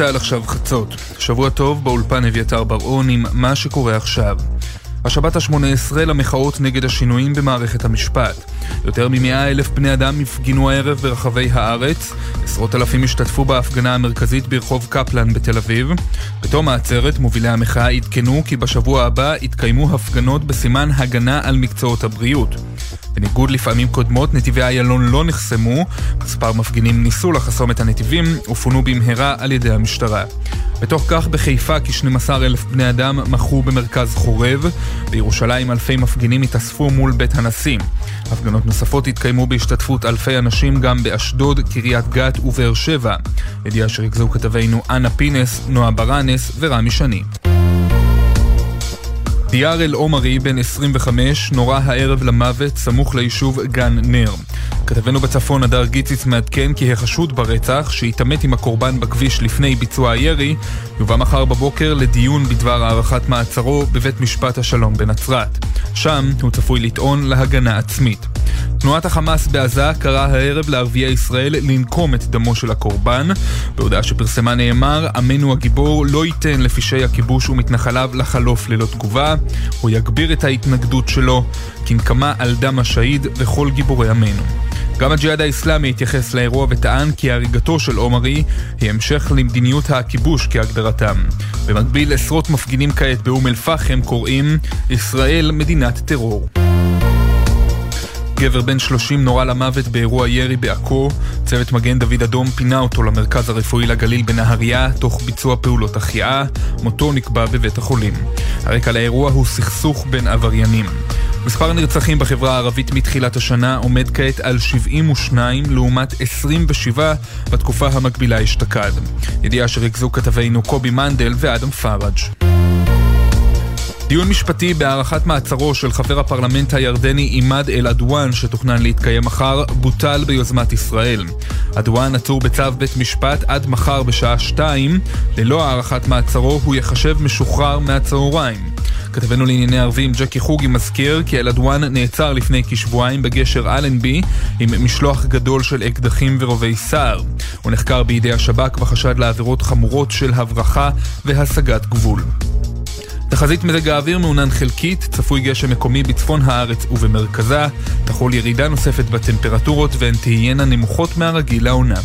צה"ל עכשיו חצות. שבוע טוב באולפן אביתר בר-און עם מה שקורה עכשיו. השבת ה-18 למחאות נגד השינויים במערכת המשפט. יותר מ-100 אלף בני אדם הפגינו הערב ברחבי הארץ, עשרות אלפים השתתפו בהפגנה המרכזית ברחוב קפלן בתל אביב. בתום העצרת מובילי המחאה עדכנו כי בשבוע הבא יתקיימו הפגנות בסימן הגנה על מקצועות הבריאות. בניגוד לפעמים קודמות, נתיבי איילון לא נחסמו, מספר מפגינים ניסו לחסום את הנתיבים ופונו במהרה על ידי המשטרה. בתוך כך בחיפה כ-12 אלף בני אדם מחו במרכז חורב, בירושלים אלפי מפגינים התאספו מול בית הנשיא. הפגנות נוספות התקיימו בהשתתפות אלפי אנשים גם באשדוד, קריית גת ובאר שבע. ידיעה שריכזו כתבינו אנה פינס, נועה ברנס ורמי שני. דיאר אל-עומרי, בן 25, נורה הערב למוות סמוך ליישוב גן נר. כתבנו בצפון, הדר גיציץ, מעדכן כי החשוד ברצח, שהתעמת עם הקורבן בכביש לפני ביצוע הירי, יובא מחר בבוקר לדיון בדבר הארכת מעצרו בבית משפט השלום בנצרת. שם הוא צפוי לטעון להגנה עצמית. תנועת החמאס בעזה קראה הערב לערביי ישראל לנקום את דמו של הקורבן. בהודעה שפרסמה נאמר, עמנו הגיבור לא ייתן לפשעי הכיבוש ומתנחליו לחלוף ללא תגובה. הוא יגביר את ההתנגדות שלו, כנקמה על דם השהיד וכל גיבורי עמנו. גם הג'יהאד האיסלאמי התייחס לאירוע וטען כי הריגתו של עומרי היא המשך למדיניות הכיבוש כהגדרתם. במקביל, עשרות מפגינים כעת באום אל-פחם קוראים ישראל מדינת טרור. גבר בן 30 נורה למוות באירוע ירי בעכו. צוות מגן דוד אדום פינה אותו למרכז הרפואי לגליל בנהריה, תוך ביצוע פעולות החייאה. מותו נקבע בבית החולים. הרקע לאירוע הוא סכסוך בין עבריינים. מספר הנרצחים בחברה הערבית מתחילת השנה עומד כעת על 72 לעומת 27 בתקופה המקבילה אשתקד. ידיעה שריכזו כתבינו קובי מנדל ואדם פראג'. דיון משפטי בהארכת מעצרו של חבר הפרלמנט הירדני עימאד אל-עדואן שתוכנן להתקיים מחר בוטל ביוזמת ישראל. עדואן עצור בצו בית משפט עד מחר בשעה שתיים, ללא הארכת מעצרו הוא יחשב משוחרר מהצהריים. כתבנו לענייני ערבים ג'קי חוגי מזכיר כי אלעדואן נעצר לפני כשבועיים בגשר אלנבי עם משלוח גדול של אקדחים ורובי סער. הוא נחקר בידי השב"כ בחשד לעבירות חמורות של הברחה והשגת גבול. תחזית מזג האוויר מעונן חלקית, צפוי גשם מקומי בצפון הארץ ובמרכזה, תחול ירידה נוספת בטמפרטורות והן תהיינה נמוכות מהרגיל לעונה.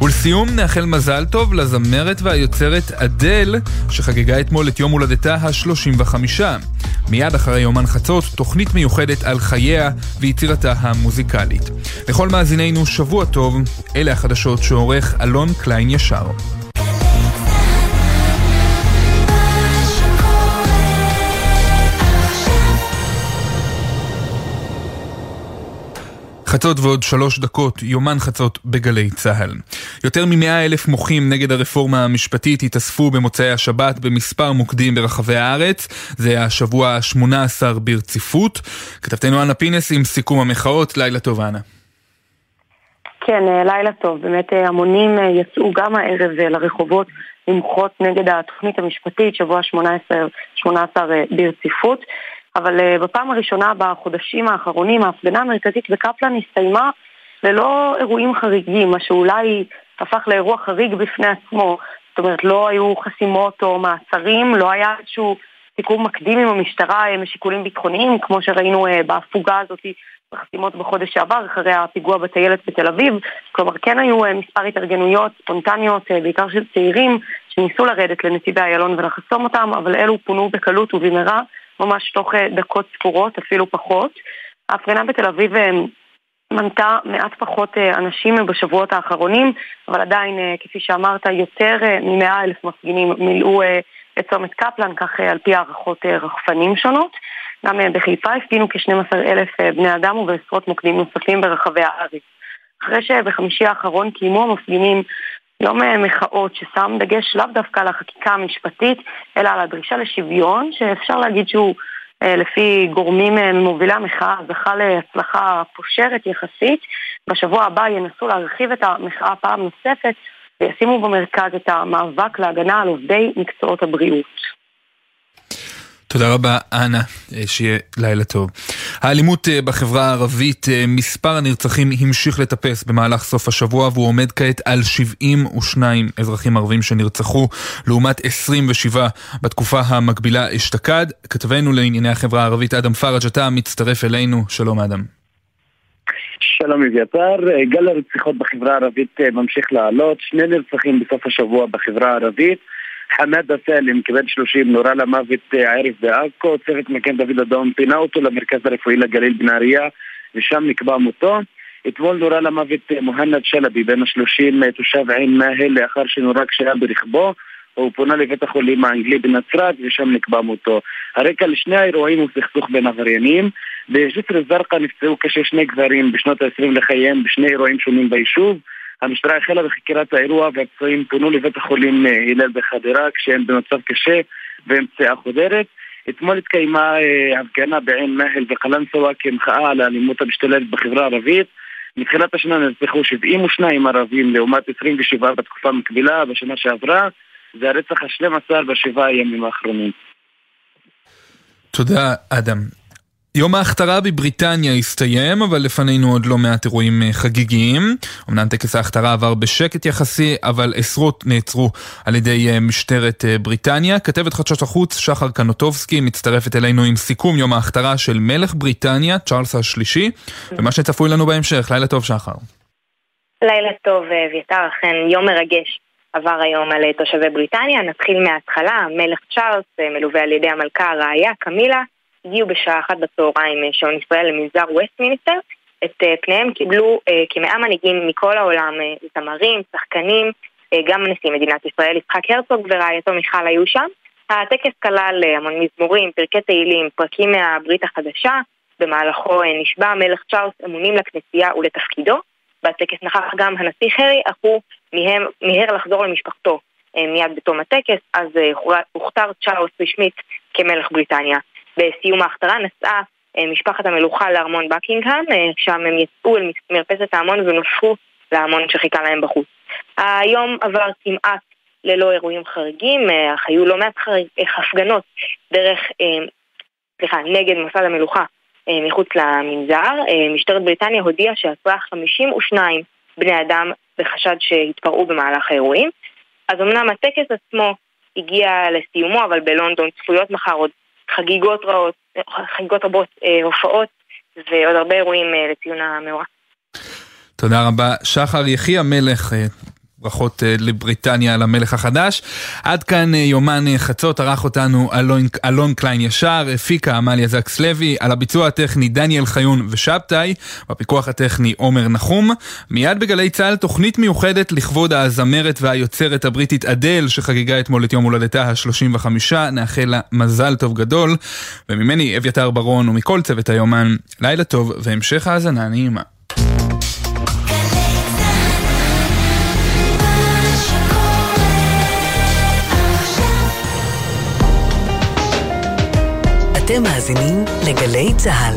ולסיום נאחל מזל טוב לזמרת והיוצרת אדל, שחגגה אתמול את יום הולדתה ה-35. מיד אחרי יומן חצות, תוכנית מיוחדת על חייה ויצירתה המוזיקלית. לכל מאזינינו שבוע טוב, אלה החדשות שעורך אלון קליין ישר. חצות ועוד שלוש דקות, יומן חצות בגלי צה"ל. יותר ממאה אלף מוחים נגד הרפורמה המשפטית התאספו במוצאי השבת במספר מוקדים ברחבי הארץ. זה השבוע ה-18 ברציפות. כתבתנו אנה פינס עם סיכום המחאות, לילה טוב אנה. כן, אה, לילה טוב. באמת אה, המונים אה, יצאו גם הערב לרחובות למחות נגד התוכנית המשפטית, שבוע 18, 18 ברציפות. אבל uh, בפעם הראשונה בחודשים האחרונים ההפגנה המרכזית בקפלן הסתיימה ללא אירועים חריגים, מה שאולי הפך לאירוע חריג בפני עצמו. זאת אומרת, לא היו חסימות או מעצרים, לא היה איזשהו סיכום מקדים עם המשטרה אה, משיקולים ביטחוניים, כמו שראינו uh, בהפוגה הזאת בחסימות בחודש שעבר, אחרי הפיגוע בטיילת בתל אביב. כלומר, כן היו מספר התארגנויות ספונטניות, בעיקר של צעירים, שניסו לרדת לנתיבי איילון ולחסום אותם, אבל אלו פונו בקלות ובמהרה. ממש תוך אה, דקות ספורות, אפילו פחות. ההפגנה בתל אביב אה, מנתה מעט פחות אה, אנשים בשבועות האחרונים, אבל עדיין, כפי שאמרת, יותר מ-100 אלף מפגינים מילאו את צומת קפלן, כך על פי הערכות רחפנים שונות. גם בחיפה הפגינו כ-12 אלף בני אדם ובעשרות מוקדים נוספים ברחבי הארץ. אחרי שבחמישי האחרון קיימו המפגינים יום אה, מחאות ששם דגש לאו דווקא על החקיקה המשפטית, אלא על הדרישה לשוויון, שאפשר להגיד שהוא אה, לפי גורמים אה, ממובילי המחאה זכה להצלחה פושרת יחסית. בשבוע הבא ינסו להרחיב את המחאה פעם נוספת וישימו במרכז את המאבק להגנה על עובדי מקצועות הבריאות. תודה רבה, אנה, אה, שיהיה לילה טוב. האלימות אה, בחברה הערבית, אה, מספר הנרצחים המשיך לטפס במהלך סוף השבוע והוא עומד כעת על 72 אזרחים ערבים שנרצחו, לעומת 27 בתקופה המקבילה אשתקד. כתבנו לענייני החברה הערבית אדם פראג', אתה מצטרף אלינו, שלום אדם. שלום אביתר, גל הרציחות בחברה הערבית ממשיך לעלות, שני נרצחים בסוף השבוע בחברה הערבית חמאדה סאלם, כבן 30, נורה למוות אה, הערב בעכו, צוות מגן דוד אדום פינה אותו למרכז הרפואי לגליל בנהריה ושם נקבע מותו. אתמול נורה למוות אה, מוהנד שלבי, בן ה-30, אה, תושב עין מאהל, לאחר שנורה כשהיה ברכבו. הוא פונה לבית החולים האנגלי בנצרת ושם נקבע מותו. הרקע לשני האירועים הוא סכסוך בין עבריינים. בג'סר א-זרקא נפצעו כשני גברים בשנות ה-20 לחייהם בשני אירועים שונים ביישוב. המשטרה החלה בחקירת האירוע והפצועים פונו לבית החולים אה, הלל בחדרה כשהם במצב קשה והם פציעה חודרת. אתמול התקיימה אה, הפגנה בעין מאהל וקלנסווה כמחאה על האלימות המשתוללת בחברה הערבית. מתחילת השנה נרצחו 72 ערבים לעומת 27 בתקופה מקבילה בשנה שעברה. זה הרצח ה-12 בשבעה הימים האחרונים. תודה, אדם. יום ההכתרה בבריטניה הסתיים, אבל לפנינו עוד לא מעט אירועים אה, חגיגיים. אמנם טקס ההכתרה עבר בשקט יחסי, אבל עשרות נעצרו על ידי אה, משטרת אה, בריטניה. כתבת חדשות החוץ שחר קנוטובסקי מצטרפת אלינו עם סיכום יום ההכתרה של מלך בריטניה, צ'ארלס השלישי, ומה שצפוי לנו בהמשך. לילה טוב, שחר. לילה טוב, אביתר, אכן יום מרגש. עבר היום על תושבי בריטניה, נתחיל מההתחלה, המלך צ'ארלס מלווה על ידי המלכה הרעיה קמילה הגיעו בשעה אחת בצהריים אה, שעון ישראל למנזר ווסטמיניסטר. את אה, פניהם קיבלו אה, כמאה מנהיגים מכל העולם, זמרים, שחקנים, גם נשיא מדינת ישראל, יצחק הרצוג ורעייתו מיכל היו שם. הטקס כלל המון מזמורים, פרקי תהילים, פרקים מהברית החדשה, במהלכו נשבע המלך צ'ארלס אמונים לכנסייה ולתפקידו. בטקס נכח גם הנשיא חרי, אך הוא מיהר לחזור למשפחתו מיד בתום הטקס, אז הוכתר צ'ארלס רשמית כמלך בריטניה. בסיום ההכתרה נסעה אה, משפחת המלוכה לארמון בקינגהאם, אה, שם הם יצאו אל מרפסת ההמון ונוספו להמון שחיכה להם בחוץ. היום עבר כמעט ללא אירועים חריגים, אה, אך היו לא מעט הפגנות דרך, סליחה, נגד מוסד המלוכה מחוץ למנזר. משטרת בריטניה הודיעה שעצרה 52 בני אדם בחשד שהתפרעו במהלך האירועים. אז אמנם הטקס עצמו הגיע לסיומו, אבל בלונדון צפויות מחר עוד חגיגות רעות, חגיגות רבות, אה, הופעות ועוד הרבה אירועים אה, לציון המאורע. תודה רבה. שחר יחי המלך, אה, ברכות אה, לבריטניה על המלך החדש. עד כאן אה, יומן אה, חצות, ערך אותנו אלון, אלון קליין ישר, הפיקה עמליה זקס לוי, על הביצוע הטכני דניאל חיון ושבתאי, בפיקוח הטכני עומר נחום. מיד בגלי צה"ל תוכנית מיוחדת לכבוד הזמרת והיוצרת הבריטית אדל, שחגגה אתמול את יום הולדתה ה-35, נאחל לה מזל טוב גדול. וממני אביתר ברון ומכל צוות היומן, לילה טוב והמשך האזנה נעימה. אתם מאזינים לגלי צה"ל.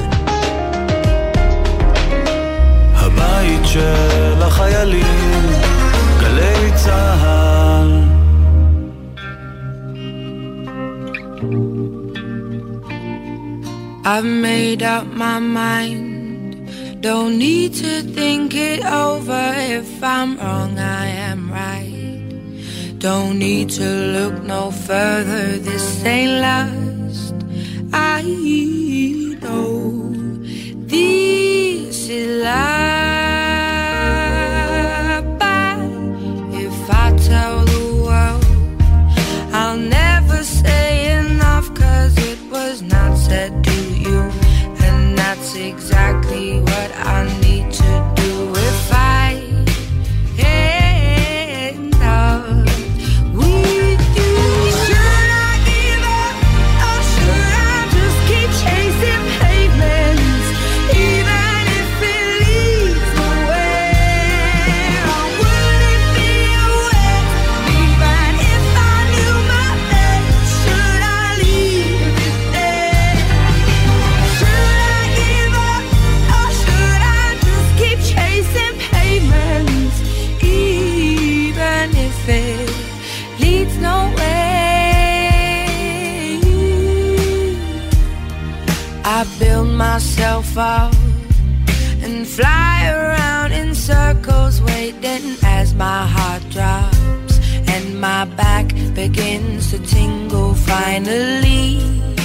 הבית של החיילים, גלי צה"ל. I've made up my mind. Don't need to think it over. If I'm wrong, I am right. Don't need to look no further. This ain't love. I know this is love. But if I tell the world, I'll never say enough, cause it was not said to you. And that's exactly what I need up and fly around in circles, waiting as my heart drops and my back begins to tingle finally.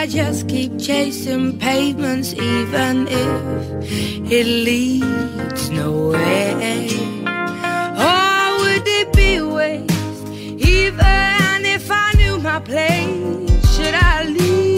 I just keep chasing pavements, even if it leads nowhere? Or would it be waste, even if I knew my place? Should I leave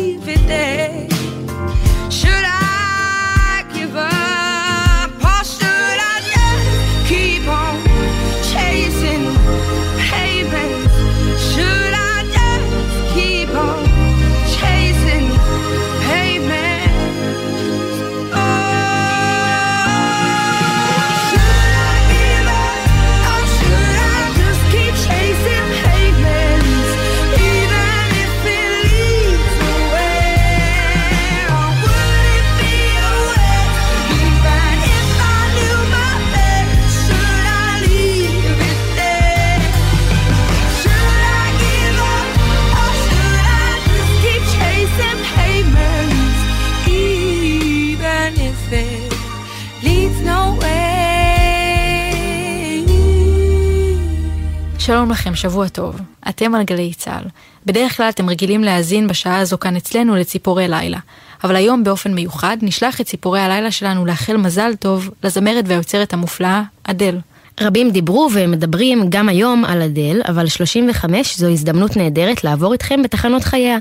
שבוע טוב. אתם על גלי צה"ל. בדרך כלל אתם רגילים להאזין בשעה הזו כאן אצלנו לציפורי לילה. אבל היום באופן מיוחד נשלח את ציפורי הלילה שלנו לאחל מזל טוב לזמרת והיוצרת המופלאה, אדל. רבים דיברו ומדברים גם היום על אדל, אבל 35 זו הזדמנות נהדרת לעבור איתכם בתחנות חייה.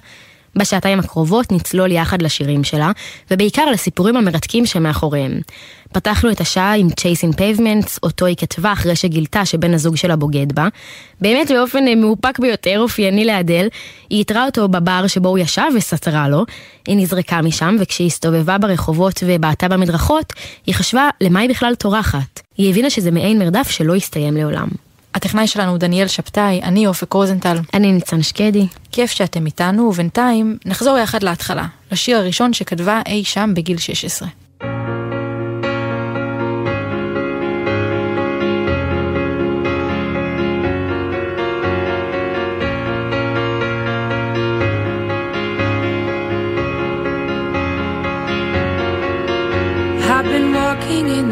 בשעתיים הקרובות נצלול יחד לשירים שלה, ובעיקר לסיפורים המרתקים שמאחוריהם. פתחנו את השעה עם Chasing Pavements, אותו היא כתבה אחרי שגילתה שבן הזוג שלה בוגד בה. באמת באופן אה, מאופק ביותר, אופייני לאדל, היא איתרה אותו בבר שבו הוא ישב וסטרה לו. היא נזרקה משם, וכשהיא הסתובבה ברחובות ובעטה במדרכות, היא חשבה למה היא בכלל טורחת. היא הבינה שזה מעין מרדף שלא יסתיים לעולם. הטכנאי שלנו דניאל שבתאי, אני אופק רוזנטל. אני ניצן שקדי. כיף שאתם איתנו, ובינתיים נחזור יחד להתחלה, לשיר הראשון שכתבה אי שם בגיל 16.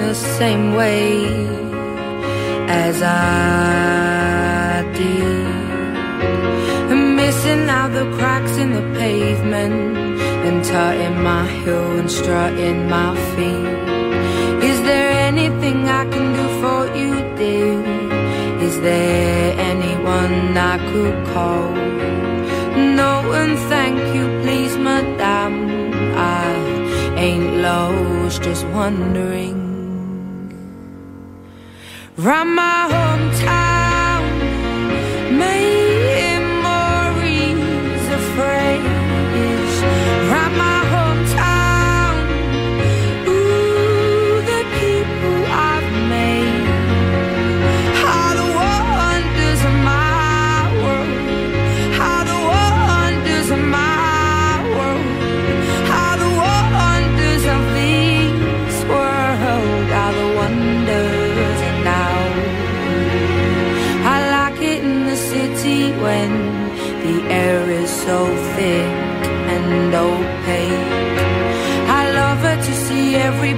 The same way as I did. Missing out the cracks in the pavement and tutting my heel and strutting my feet. Is there anything I can do for you, dear? Is there anyone I could call? No, and thank you, please, madame. I ain't lost, just wondering. Round my hometown, memories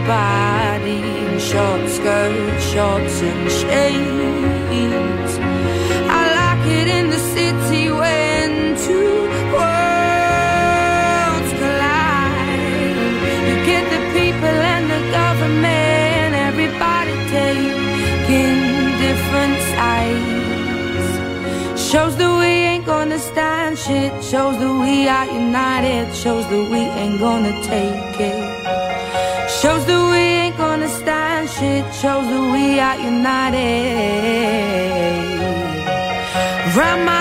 everybody in short skirts, shorts, and shades. I like it in the city when two worlds collide. You get the people and the government, everybody taking different sides. Shows ain't gonna stand shit. Shows that we are united. Shows that we ain't gonna take it. Shows that we ain't gonna stand shit shows that we are united. Run my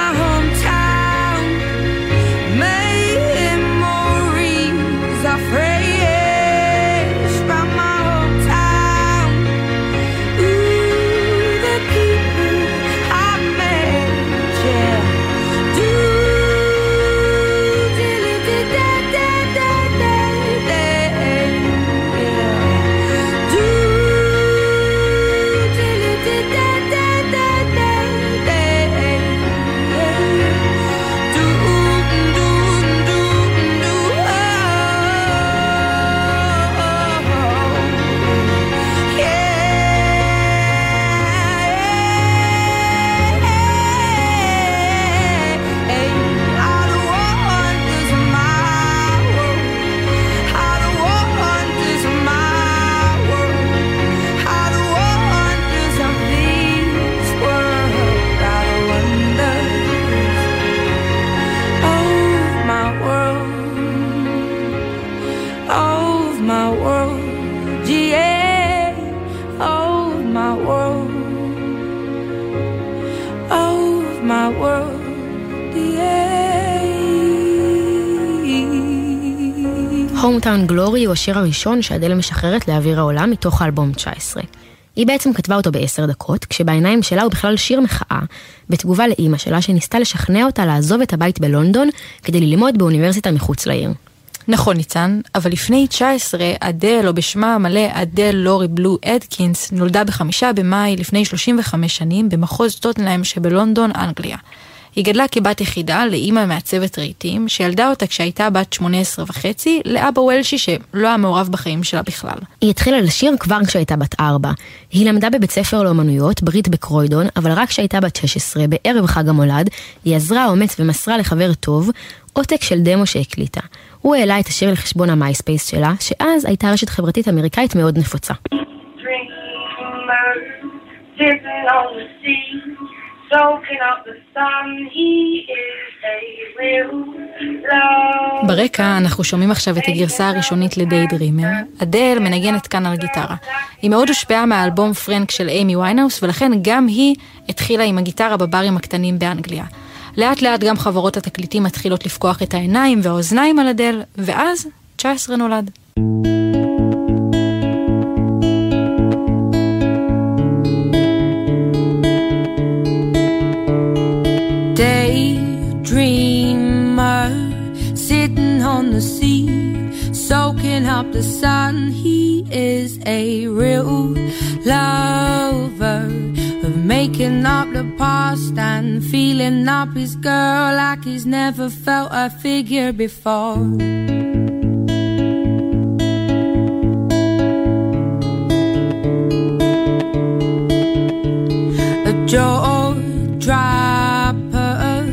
הומטאון גלורי הוא השיר הראשון שאדל משחררת לאוויר העולם מתוך האלבום 19. היא בעצם כתבה אותו בעשר דקות, כשבעיניים שלה הוא בכלל שיר מחאה, בתגובה לאימא שלה שניסתה לשכנע אותה לעזוב את הבית בלונדון כדי ללמוד באוניברסיטה מחוץ לעיר. נכון ניצן, אבל לפני 19, אדל, או בשמה המלא אדל לורי בלו אדקינס, נולדה בחמישה במאי לפני 35 שנים במחוז טוטנלהם שבלונדון, אנגליה. היא גדלה כבת יחידה לאימא מעצבת רהיטים, שילדה אותה כשהייתה בת 18 וחצי, לאבא וולשי שלא היה מעורב בחיים שלה בכלל. היא התחילה לשיר כבר כשהייתה בת 4. היא למדה בבית ספר לאומנויות, בריט בקרוידון, אבל רק כשהייתה בת 16, בערב חג המולד, היא אזרה אומץ ומסרה לחבר טוב עותק של דמו שהקליטה. הוא העלה את השיר לחשבון המייספייס שלה, שאז הייתה רשת חברתית אמריקאית מאוד נפוצה. ברקע אנחנו שומעים עכשיו את הגרסה הראשונית ל Daydreamer. אדל מנגנת כאן על גיטרה. היא מאוד הושפעה מהאלבום Frank של אימי ויינהאוס, ולכן גם היא התחילה עם הגיטרה בברים הקטנים באנגליה. לאט לאט גם חברות התקליטים מתחילות לפקוח את העיניים והאוזניים על אדל, ואז 19 נולד. on up the sun. He is a real lover of making up the past and feeling up his girl like he's never felt a figure before. A jaw dropper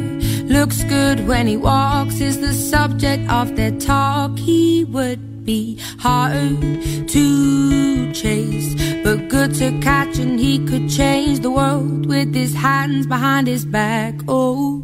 looks good when he walks is the subject of their talk. He would be hard to chase, but good to catch, and he could change the world with his hands behind his back. Oh.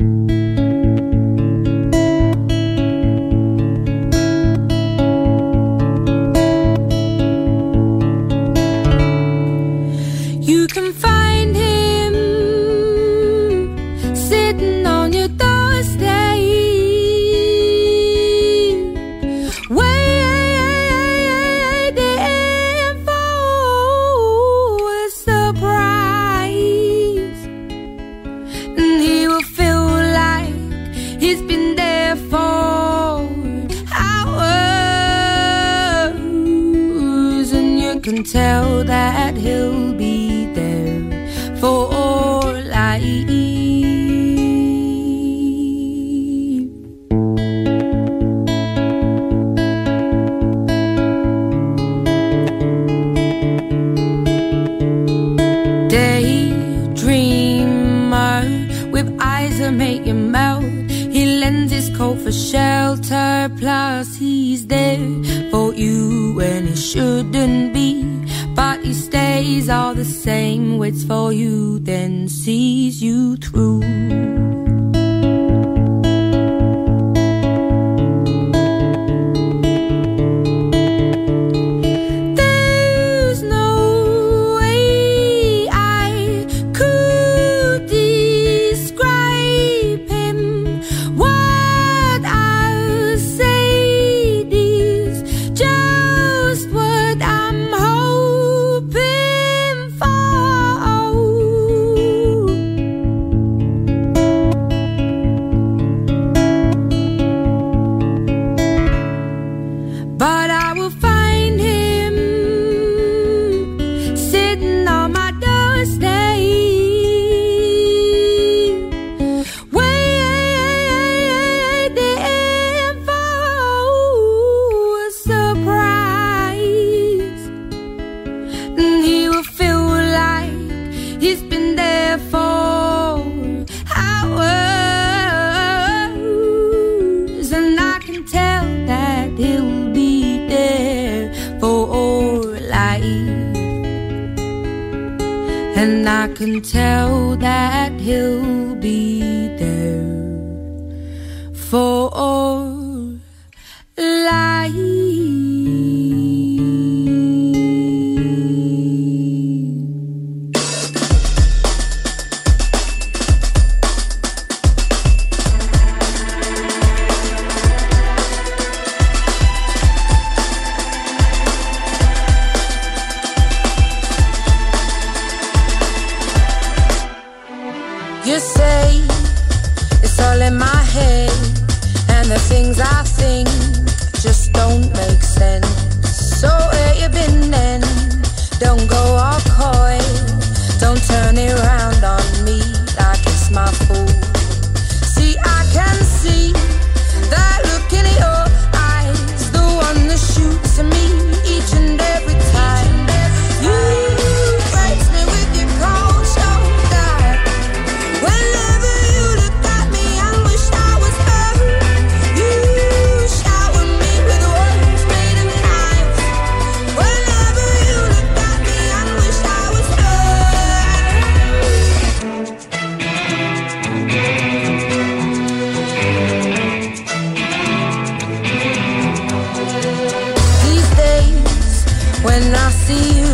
When I see you,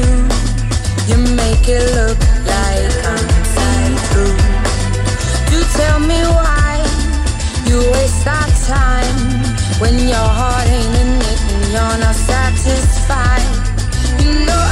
you make it look like I'm see-through. You tell me why you waste our time when your heart ain't in it and you're not satisfied. You know.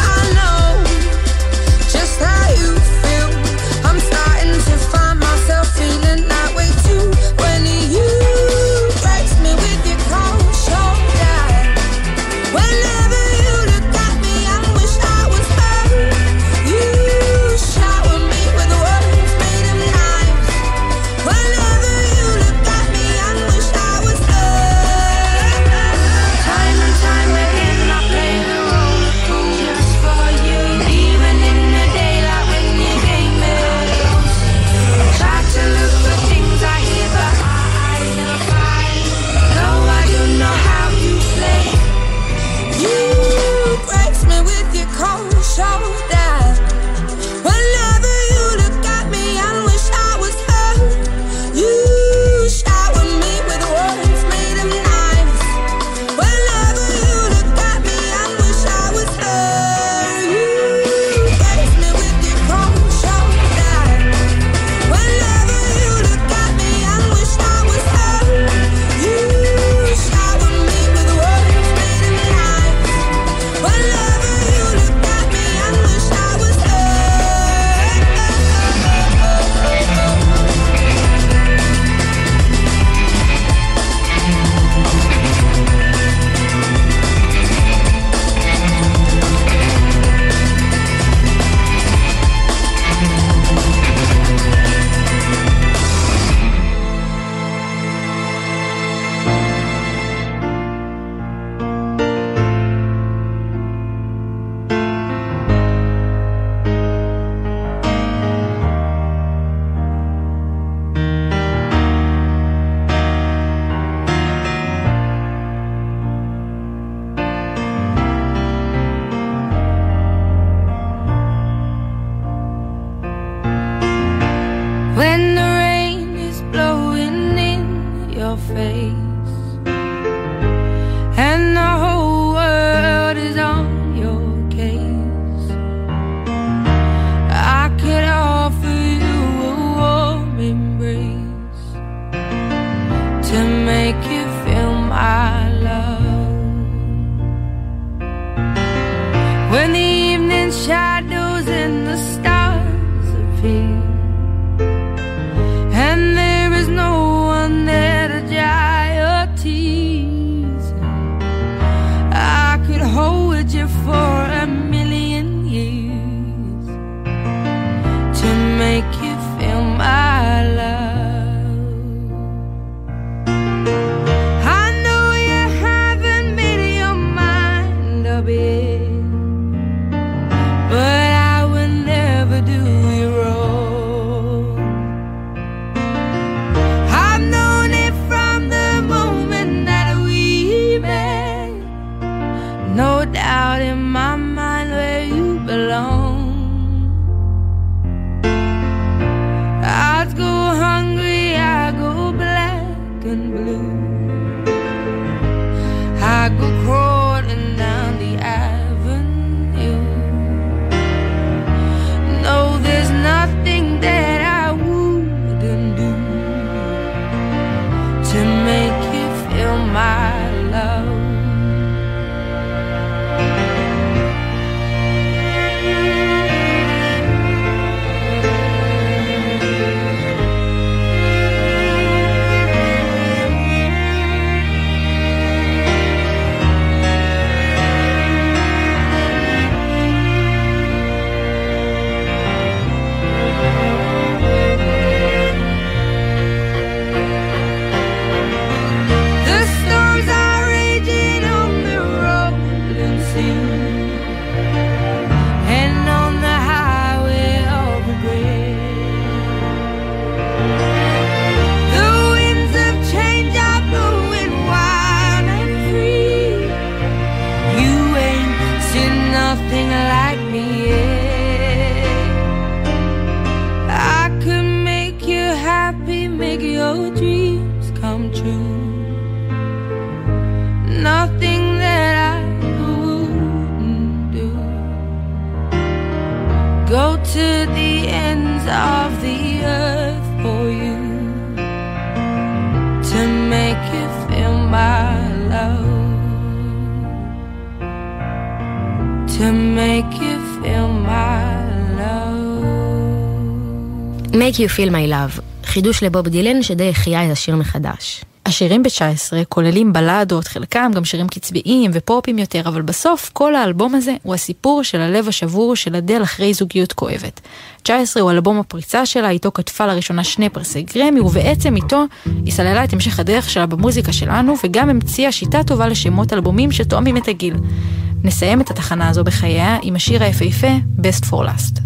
will cry. Make you feel my love, חידוש לבוב דילן שדי החיה את השיר מחדש. השירים ב-19 כוללים בלדות, חלקם גם שירים קצביים ופופים יותר, אבל בסוף כל האלבום הזה הוא הסיפור של הלב השבור של אדל אחרי זוגיות כואבת. 19 הוא אלבום הפריצה שלה, איתו כתבה לראשונה שני פרסי גרמי, ובעצם איתו היא סללה את המשך הדרך שלה במוזיקה שלנו, וגם המציאה שיטה טובה לשמות אלבומים שתואמים את הגיל. נסיים את התחנה הזו בחייה עם השיר היפהפה Best for Last.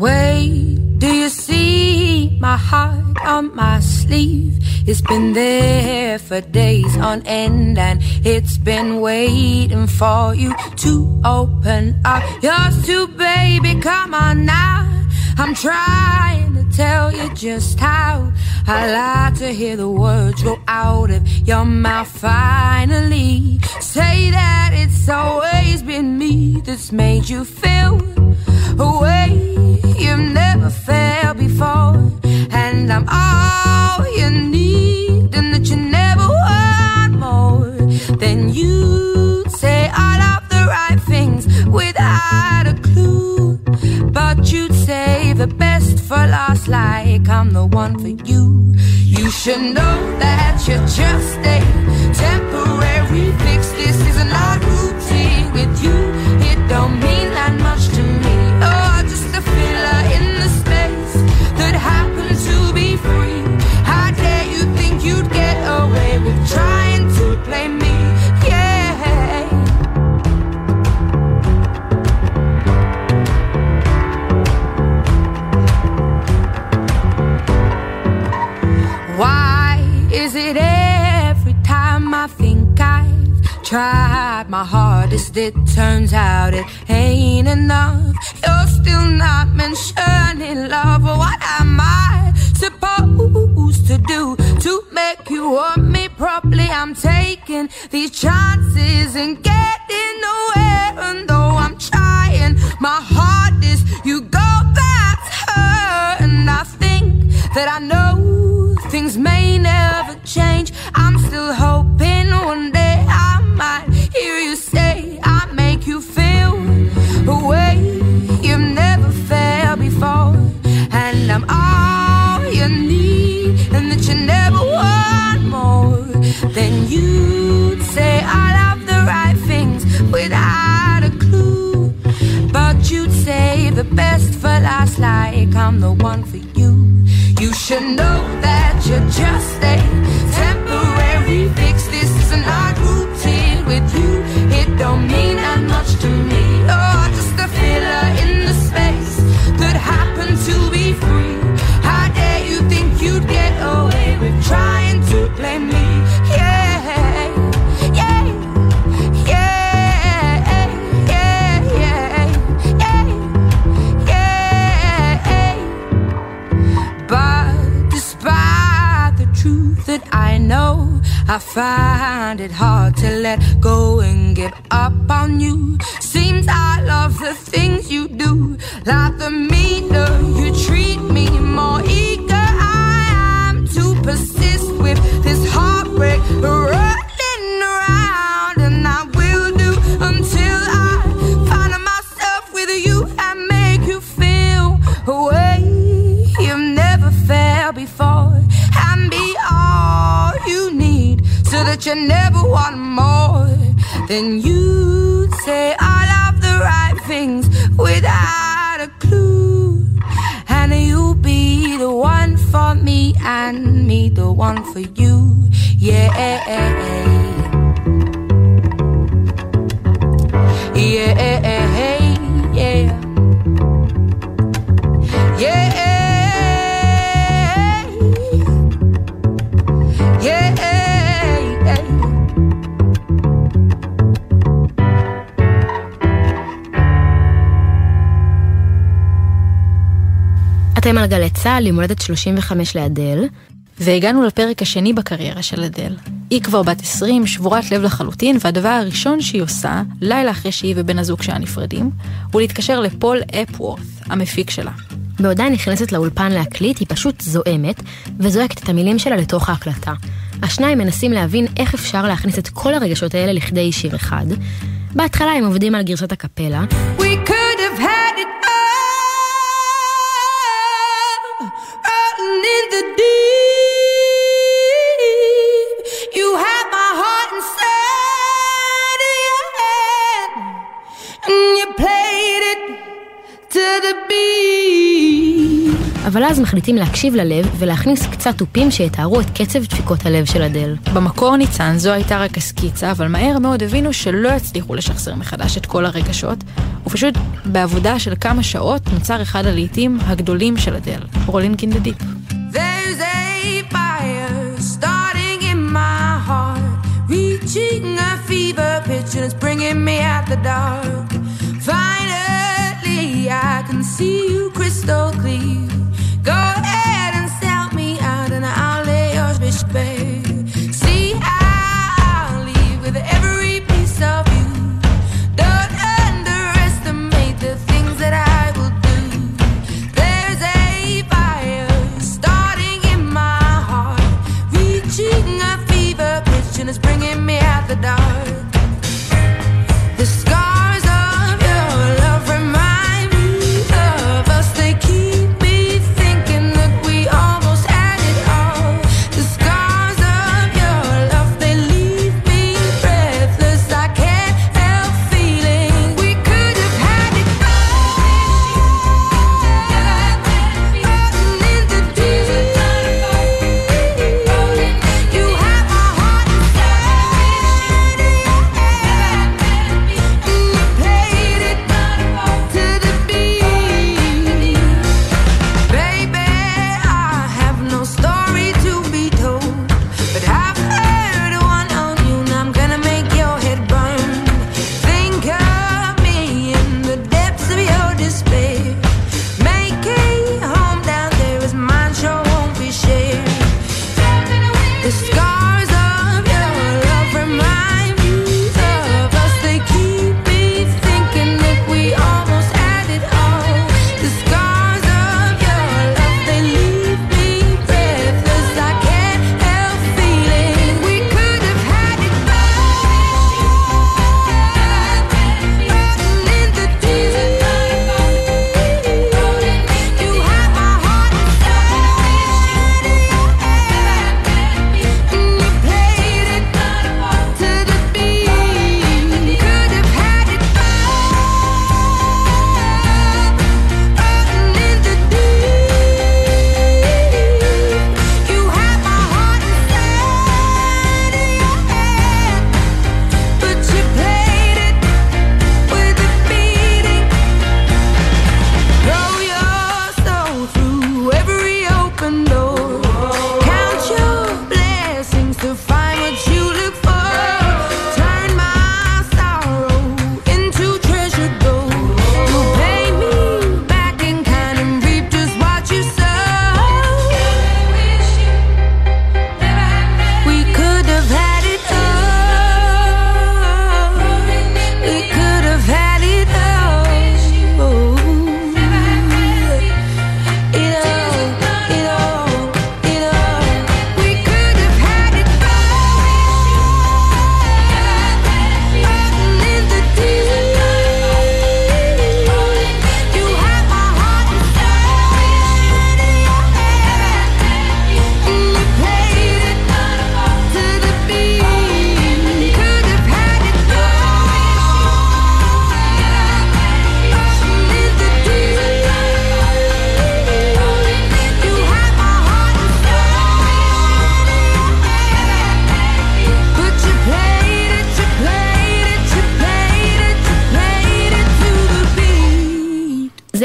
Wait, do you see my heart on my sleeve? It's been there for days on end, and it's been waiting for you to open up yours too, baby. Come on now. I'm trying to tell you just how I like to hear the words roll out of your mouth finally. Say that it's always been me that's made you feel a way you've never felt before. And I'm all you need, and that you never want more. Then you say all of the right things without a clue. But you'd save the best for last, like I'm the one for you. You should know that you're just a temporary fix. This is not routine with you. It don't mean tried my hardest, it turns out it ain't enough? You're still not mentioning love. What am I supposed to do to make you want me properly? I'm taking these chances and getting I'm the one for you. I find it hard to let go and give up on you. Seems I love the things you do. Like the Then you'd say all of the right things without a clue. And you'll be the one for me and me the one for you. Yeah. על גלי צה"ל, יום הולדת 35 לאדל. והגענו לפרק השני בקריירה של אדל. היא כבר בת 20, שבורת לב לחלוטין, והדבר הראשון שהיא עושה, לילה אחרי שהיא ובן הזוג שלה נפרדים, הוא להתקשר לפול אפוורת, המפיק שלה. בעודה היא נכנסת לאולפן להקליט, היא פשוט זועמת, וזועקת את המילים שלה לתוך ההקלטה. השניים מנסים להבין איך אפשר להכניס את כל הרגשות האלה לכדי שיר אחד. בהתחלה הם עובדים על גרסת הקפלה, We could אבל אז מחליטים להקשיב ללב ולהכניס קצת תופים שיתארו את קצב דפיקות הלב של אדל. במקור ניצן זו הייתה רק הסקיצה, אבל מהר מאוד הבינו שלא יצליחו לשחזר מחדש את כל הרגשות, ופשוט בעבודה של כמה שעות נוצר אחד הלהיטים הגדולים של אדל, Rolling in the Deep. There's a fire starting in my heart, reaching a fever pitch and it's bringing me out the dark. Finally, I can see you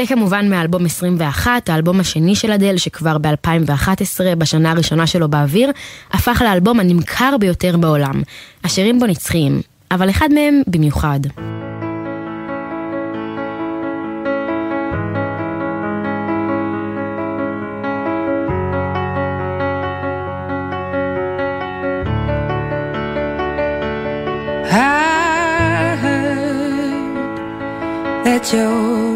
כמובן מאלבום 21, האלבום השני של אדל, שכבר ב-2011, בשנה הראשונה שלו באוויר, הפך לאלבום הנמכר ביותר בעולם. השירים בו נצחיים, אבל אחד מהם במיוחד. that you're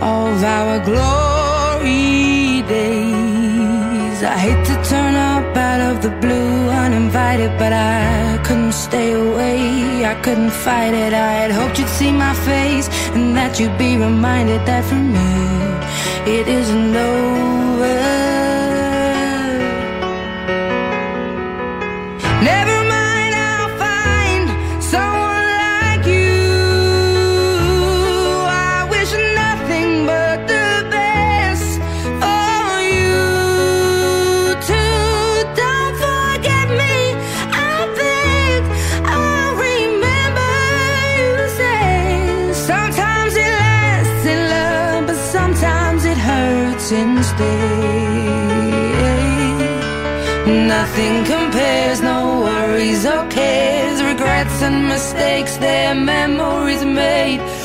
of our glory days. I hate to turn up out of the blue uninvited, but I couldn't stay away. I couldn't fight it. I had hoped you'd see my face and that you'd be reminded that for me it isn't over. Mistakes, their memories made.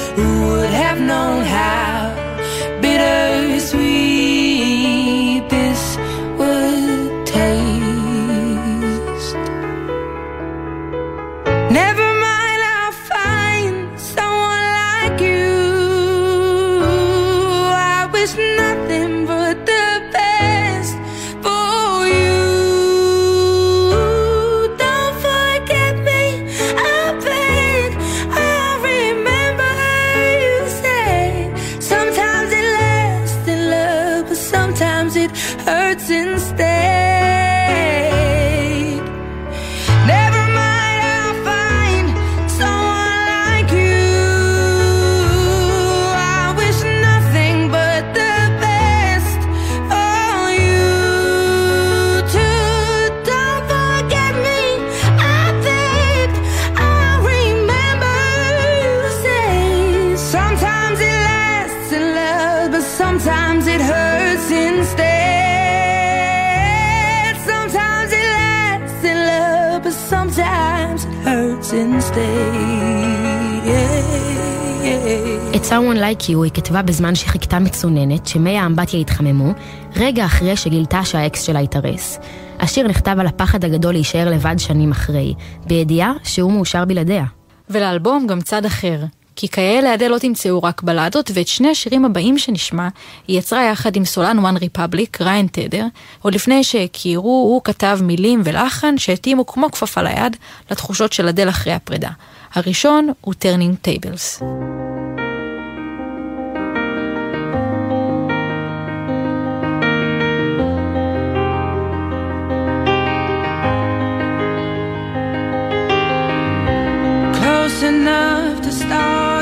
Someone Like You היא כתבה בזמן שחיכתה מצוננת שמי האמבטיה התחממו, רגע אחרי שגילתה שהאקס שלה התארס. השיר נכתב על הפחד הגדול להישאר לבד שנים אחרי, בידיעה שהוא מאושר בלעדיה. ולאלבום גם צד אחר, כי כאלה לידיה לא תמצאו רק בלדות, ואת שני השירים הבאים שנשמע, היא יצרה יחד עם סולן וואן ריפבליק, ריין תדר, עוד לפני שהכירו, הוא כתב מילים ולחן שהתאימו כמו כפפה ליד לתחושות של אדל אחרי הפרידה. הראשון הוא Turning Tables. enough to start.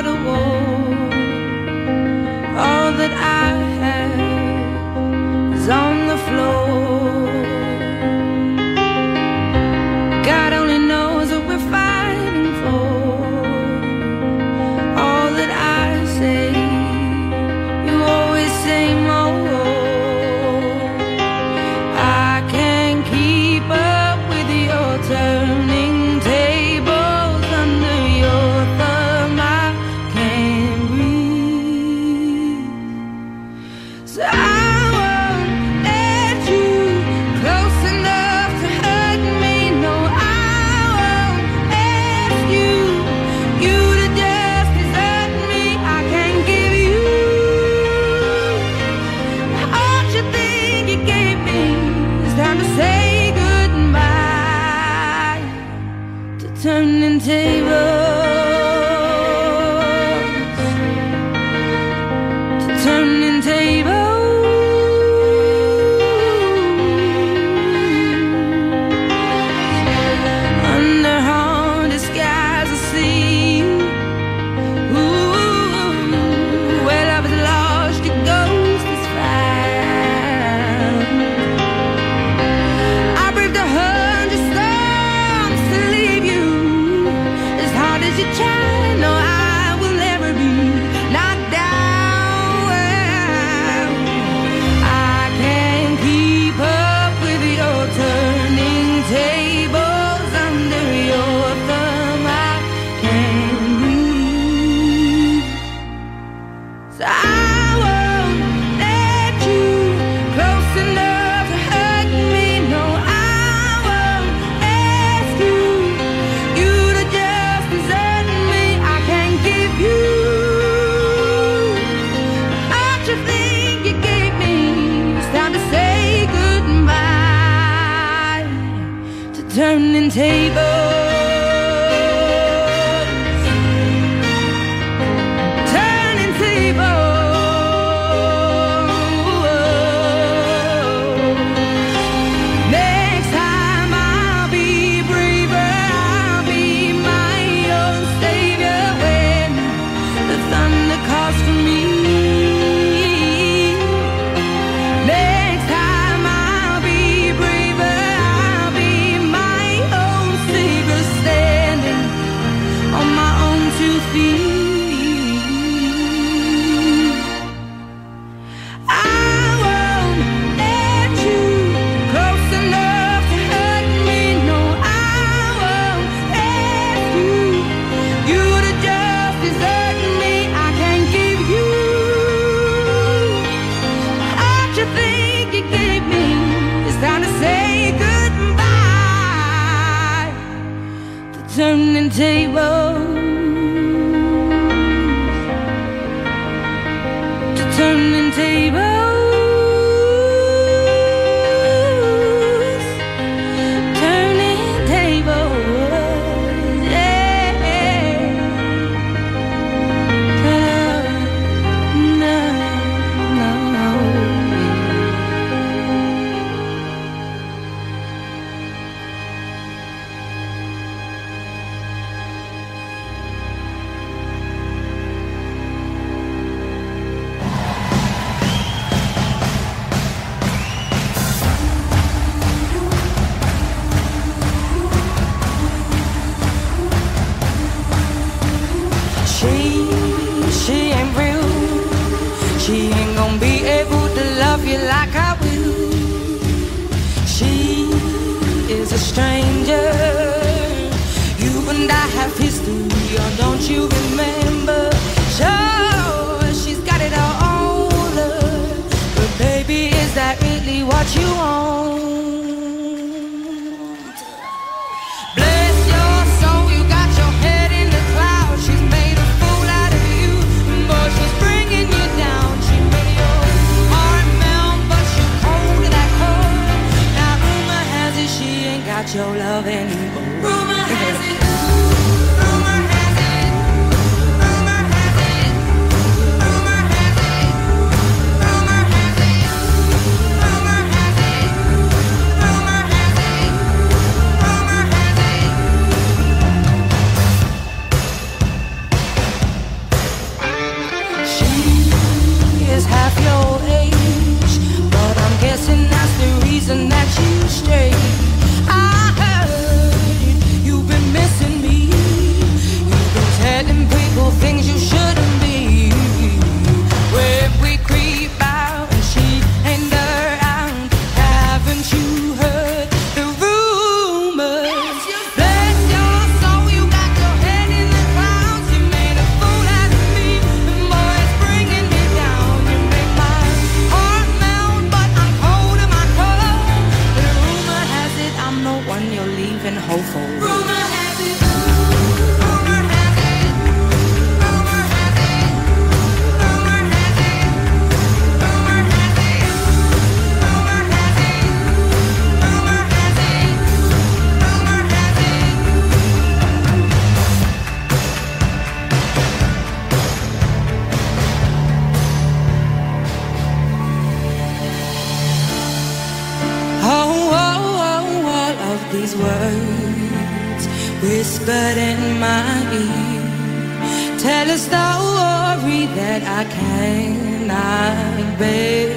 Bear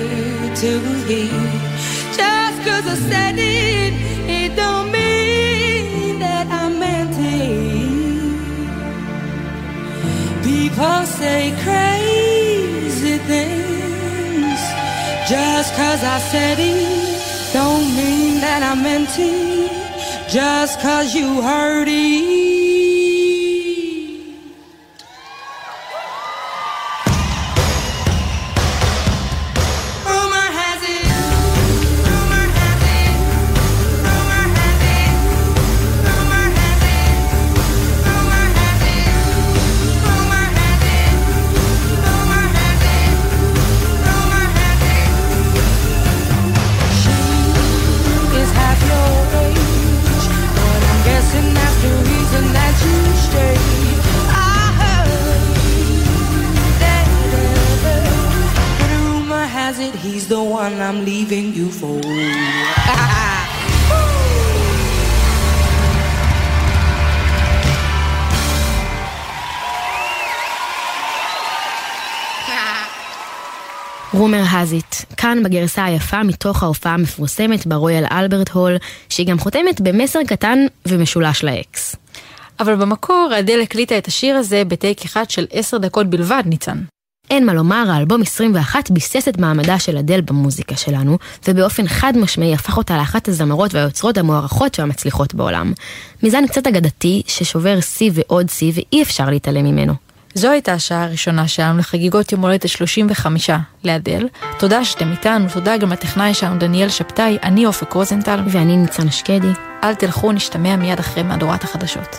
to hear. Just cause I said it, it don't mean that I meant it. People say crazy things just cause I said it don't mean that I meant it just cause you heard it. כאן בגרסה היפה מתוך ההופעה המפורסמת ברויאל אלברט הול, שהיא גם חותמת במסר קטן ומשולש לאקס. אבל במקור אדל הקליטה את השיר הזה בטייק אחד של עשר דקות בלבד, ניצן. אין מה לומר, האלבום 21 ביסס את מעמדה של אדל במוזיקה שלנו, ובאופן חד משמעי הפך אותה לאחת הזמרות והיוצרות המוערכות והמצליחות בעולם. מזן קצת אגדתי, ששובר שיא ועוד שיא, ואי אפשר להתעלם ממנו. זו הייתה השעה הראשונה שלנו לחגיגות יום הולדת ה-35 לאדל. תודה שאתם איתנו, תודה גם לטכנאי שלנו דניאל שבתאי, אני אופק רוזנטל. ואני ניצן שקדי. אל תלכו, נשתמע מיד אחרי מהדורת החדשות.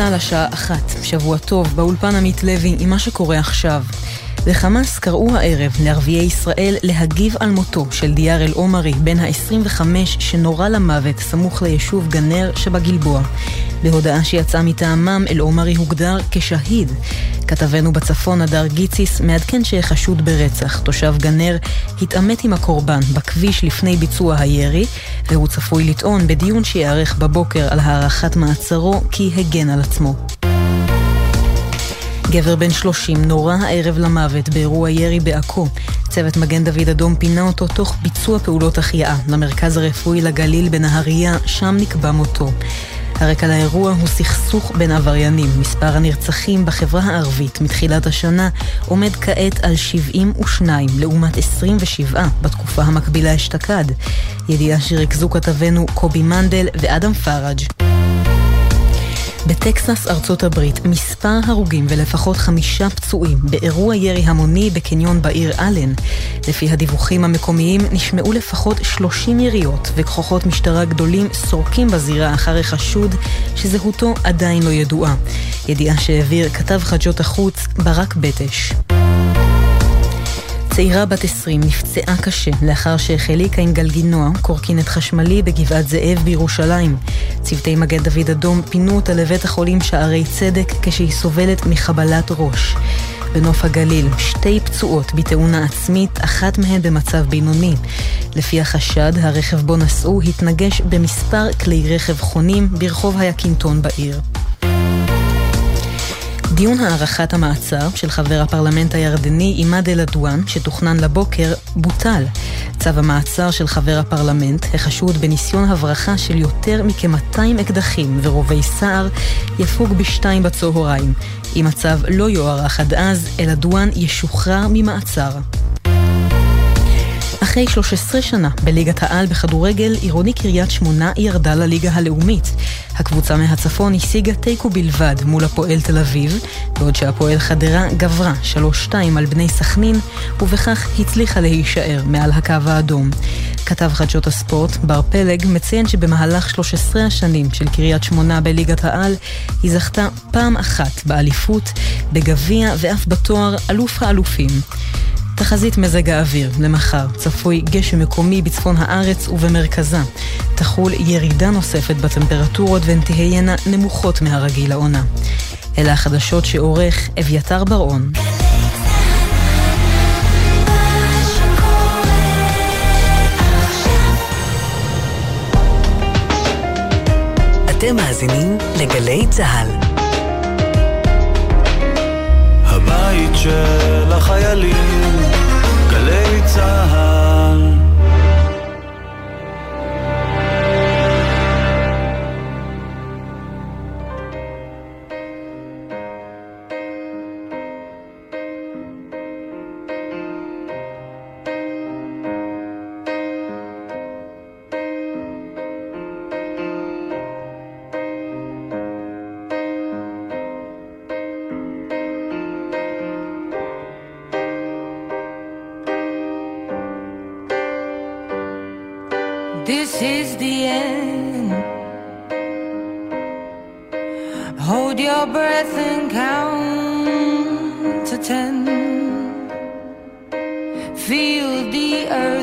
צה"ל השעה אחת, שבוע טוב, באולפן עמית לוי עם מה שקורה עכשיו. וחמאס קראו הערב לערביי ישראל להגיב על מותו של דיאר אל-עומרי, בן ה-25 שנורה למוות סמוך ליישוב גנר שבגלבוע. בהודעה שיצאה מטעמם, אל-עומרי הוגדר כשהיד. כתבנו בצפון, הדר גיציס, מעדכן שחשוד ברצח. תושב גנר התעמת עם הקורבן בכביש לפני ביצוע הירי, והוא צפוי לטעון בדיון שייערך בבוקר על הארכת מעצרו כי הגן על עצמו. גבר בן 30 נורה הערב למוות באירוע ירי בעכו. צוות מגן דוד אדום פינה אותו תוך ביצוע פעולות החייאה למרכז הרפואי לגליל בנהריה, שם נקבע מותו. הרקע לאירוע הוא סכסוך בין עבריינים. מספר הנרצחים בחברה הערבית מתחילת השנה עומד כעת על 72 לעומת 27 בתקופה המקבילה אשתקד. ידיעה שריכזו כתבנו קובי מנדל ואדם פראג'. בטקסס, ארצות הברית, מספר הרוגים ולפחות חמישה פצועים באירוע ירי המוני בקניון בעיר אלן. לפי הדיווחים המקומיים נשמעו לפחות 30 יריות וכוחות משטרה גדולים סורקים בזירה אחר החשוד שזהותו עדיין לא ידועה. ידיעה שהעביר כתב חדשות החוץ ברק בטש. צעירה בת 20 נפצעה קשה לאחר שהחליקה עם גלגינוע, קורקינט חשמלי בגבעת זאב בירושלים. צוותי מגן דוד אדום פינו אותה לבית החולים שערי צדק כשהיא סובלת מחבלת ראש. בנוף הגליל, שתי פצועות בתאונה עצמית, אחת מהן במצב בינוני. לפי החשד, הרכב בו נסעו התנגש במספר כלי רכב חונים ברחוב היקינטון בעיר. דיון הארכת המעצר של חבר הפרלמנט הירדני עימאד אל-עדואן, שתוכנן לבוקר, בוטל. צו המעצר של חבר הפרלמנט, החשוד בניסיון הברחה של יותר מכ-200 אקדחים ורובי סער, יפוג בשתיים בצהריים. אם הצו לא יוארך עד אז, אל-עדואן ישוחרר ממעצר. אחרי 13 שנה בליגת העל בכדורגל, עירוני קריית שמונה ירדה לליגה הלאומית. הקבוצה מהצפון השיגה תיקו בלבד מול הפועל תל אביב, בעוד שהפועל חדרה גברה 3-2 על בני סכנין, ובכך הצליחה להישאר מעל הקו האדום. כתב חדשות הספורט, בר פלג, מציין שבמהלך 13 השנים של קריית שמונה בליגת העל, היא זכתה פעם אחת באליפות, בגביע ואף בתואר אלוף האלופים. תחזית מזג האוויר למחר צפוי גשם מקומי בצפון הארץ ובמרכזה. תחול ירידה נוספת בטמפרטורות והן תהיינה נמוכות מהרגיל לעונה. אלה החדשות שעורך אביתר בר-און. אתם מאזינים לגלי צה"ל. הבית של החיילים, This is the end. Hold your breath and count to ten. Feel the earth.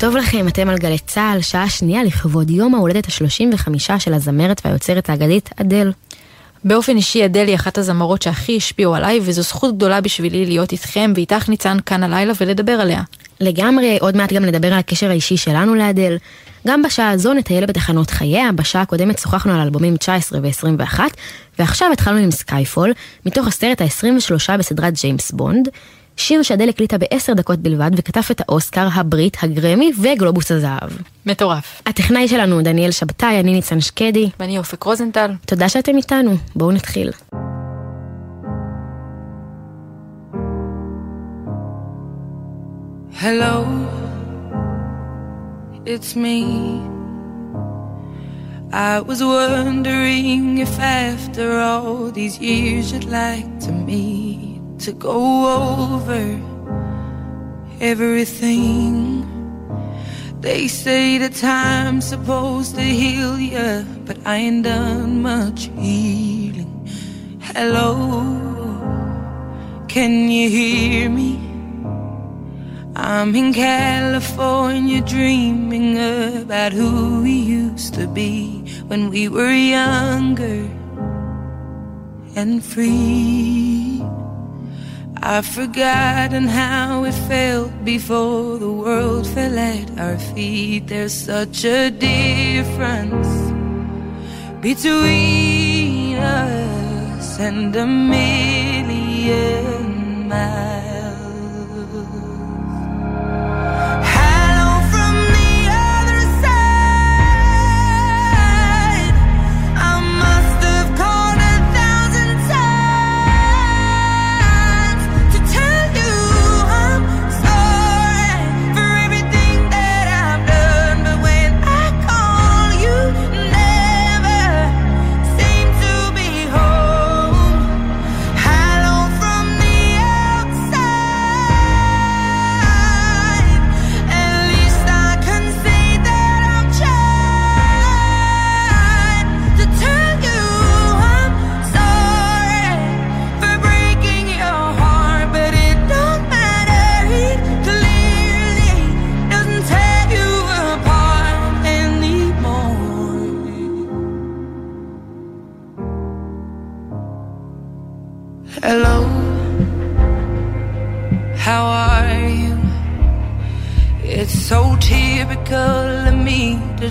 טוב לכם, אתם על גלי צה"ל, שעה שנייה לכבוד יום ההולדת ה-35 של הזמרת והיוצרת האגדית אדל. באופן אישי אדל היא אחת הזמרות שהכי השפיעו עליי, וזו זכות גדולה בשבילי להיות איתכם ואיתך ניצן כאן הלילה ולדבר עליה. לגמרי, עוד מעט גם נדבר על הקשר האישי שלנו לאדל. גם בשעה הזו נטייל בתחנות חייה, בשעה הקודמת שוחחנו על אלבומים 19 ו-21, ועכשיו התחלנו עם Skyfall, מתוך הסרט ה-23 בסדרת ג'יימס בונד. שיר שאדל הקליטה בעשר דקות בלבד וכתב את האוסקר, הברית, הגרמי וגלובוס הזהב. מטורף. הטכנאי שלנו דניאל שבתאי, אני ניצן שקדי. ואני אופק רוזנטל. תודה שאתם איתנו, בואו נתחיל. Hello, it's me. I was wondering if after all these years you'd like to meet. To go over everything. They say the time's supposed to heal ya, but I ain't done much healing. Hello, can you hear me? I'm in California dreaming about who we used to be when we were younger and free. I've forgotten how it felt before the world fell at our feet. There's such a difference between us and a million miles.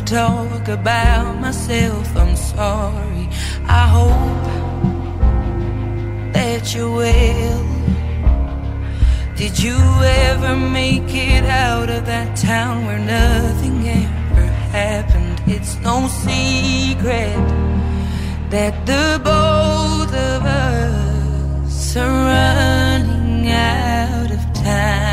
Talk about myself. I'm sorry. I hope that you're well. Did you ever make it out of that town where nothing ever happened? It's no secret that the both of us are running out of time.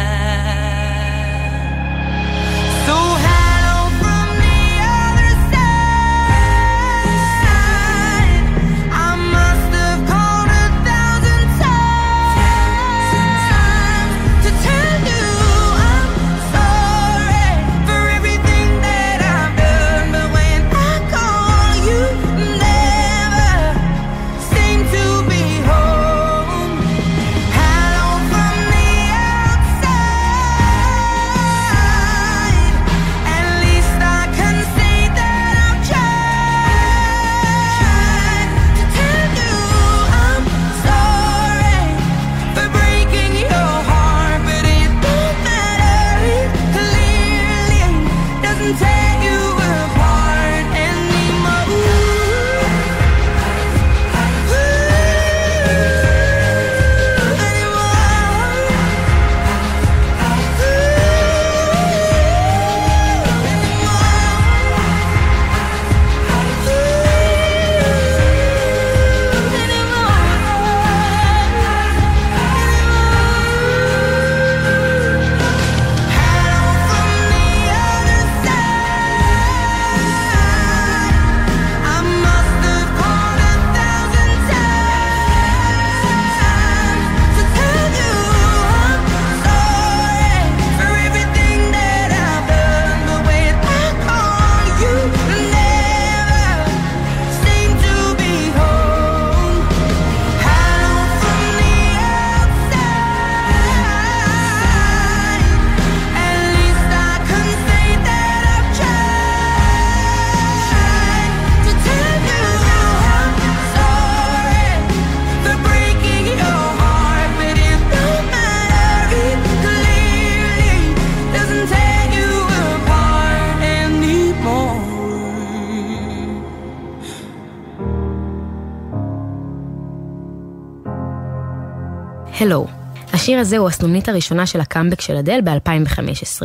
הזה הוא הסנונית הראשונה של הקאמבק של אדל ב-2015,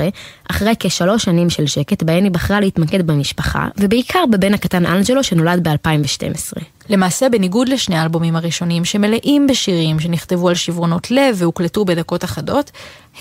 אחרי כשלוש שנים של שקט בהן היא בחרה להתמקד במשפחה, ובעיקר בבן הקטן אנג'לו שנולד ב-2012. למעשה, בניגוד לשני האלבומים הראשונים שמלאים בשירים שנכתבו על שברונות לב והוקלטו בדקות אחדות,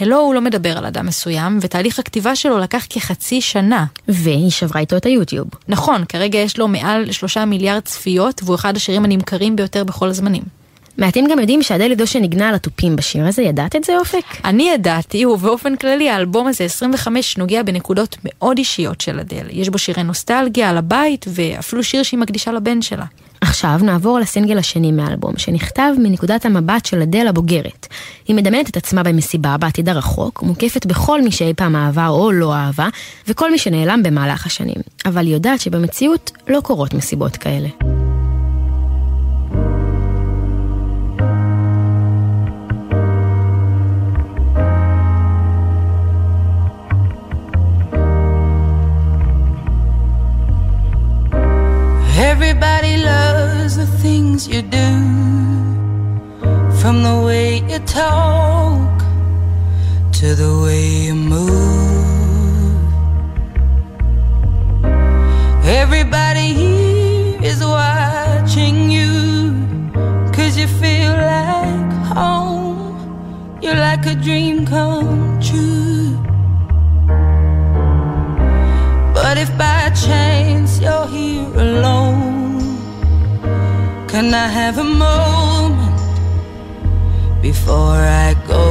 הלו הוא לא מדבר על אדם מסוים, ותהליך הכתיבה שלו לקח כחצי שנה. והיא שברה איתו את היוטיוב. נכון, כרגע יש לו מעל שלושה מיליארד צפיות, והוא אחד השירים הנמכרים ביותר בכל הזמנים. מעטים גם יודעים שאדל עידו שנגנה על התופים בשיר הזה, ידעת את זה אופק? אני ידעתי, ובאופן כללי האלבום הזה 25 נוגע בנקודות מאוד אישיות של אדל. יש בו שירי נוסטלגיה על הבית, ואפילו שיר שהיא מקדישה לבן שלה. עכשיו נעבור לסינגל השני מהאלבום, שנכתב מנקודת המבט של אדל הבוגרת. היא מדמיינת את עצמה במסיבה בעתיד הרחוק, מוקפת בכל מי שאי פעם אהבה או לא אהבה, וכל מי שנעלם במהלך השנים. אבל היא יודעת שבמציאות לא קורות מסיבות כאלה. Everybody loves the things you do, from the way you talk to the way you move. Everybody here is watching you, cause you feel like home. You're like a dream come true. But if by chance you're here alone, can I have a moment before I go?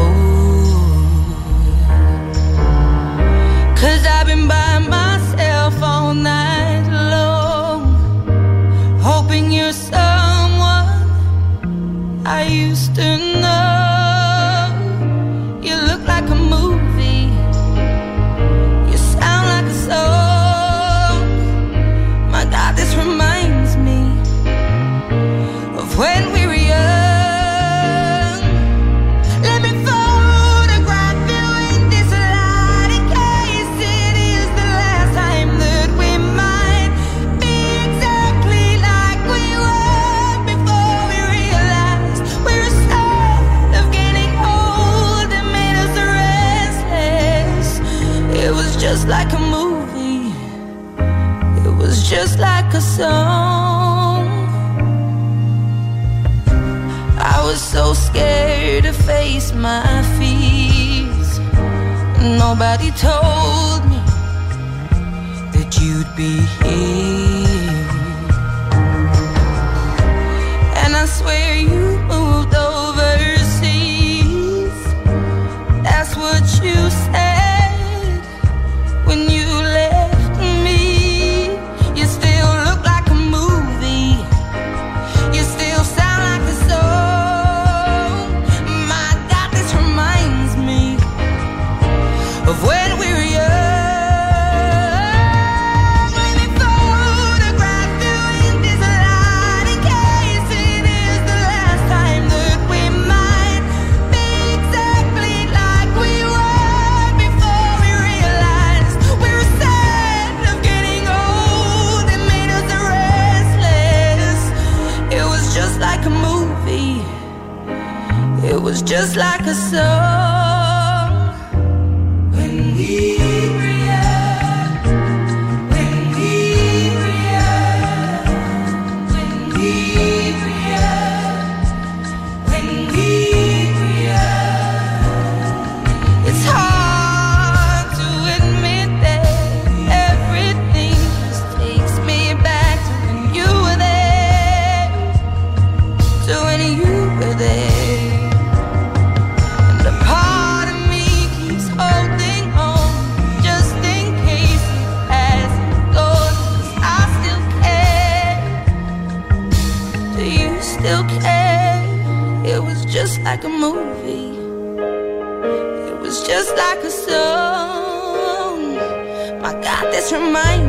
Song. I was so scared to face my fears. Nobody told me that you'd be here. the soul mind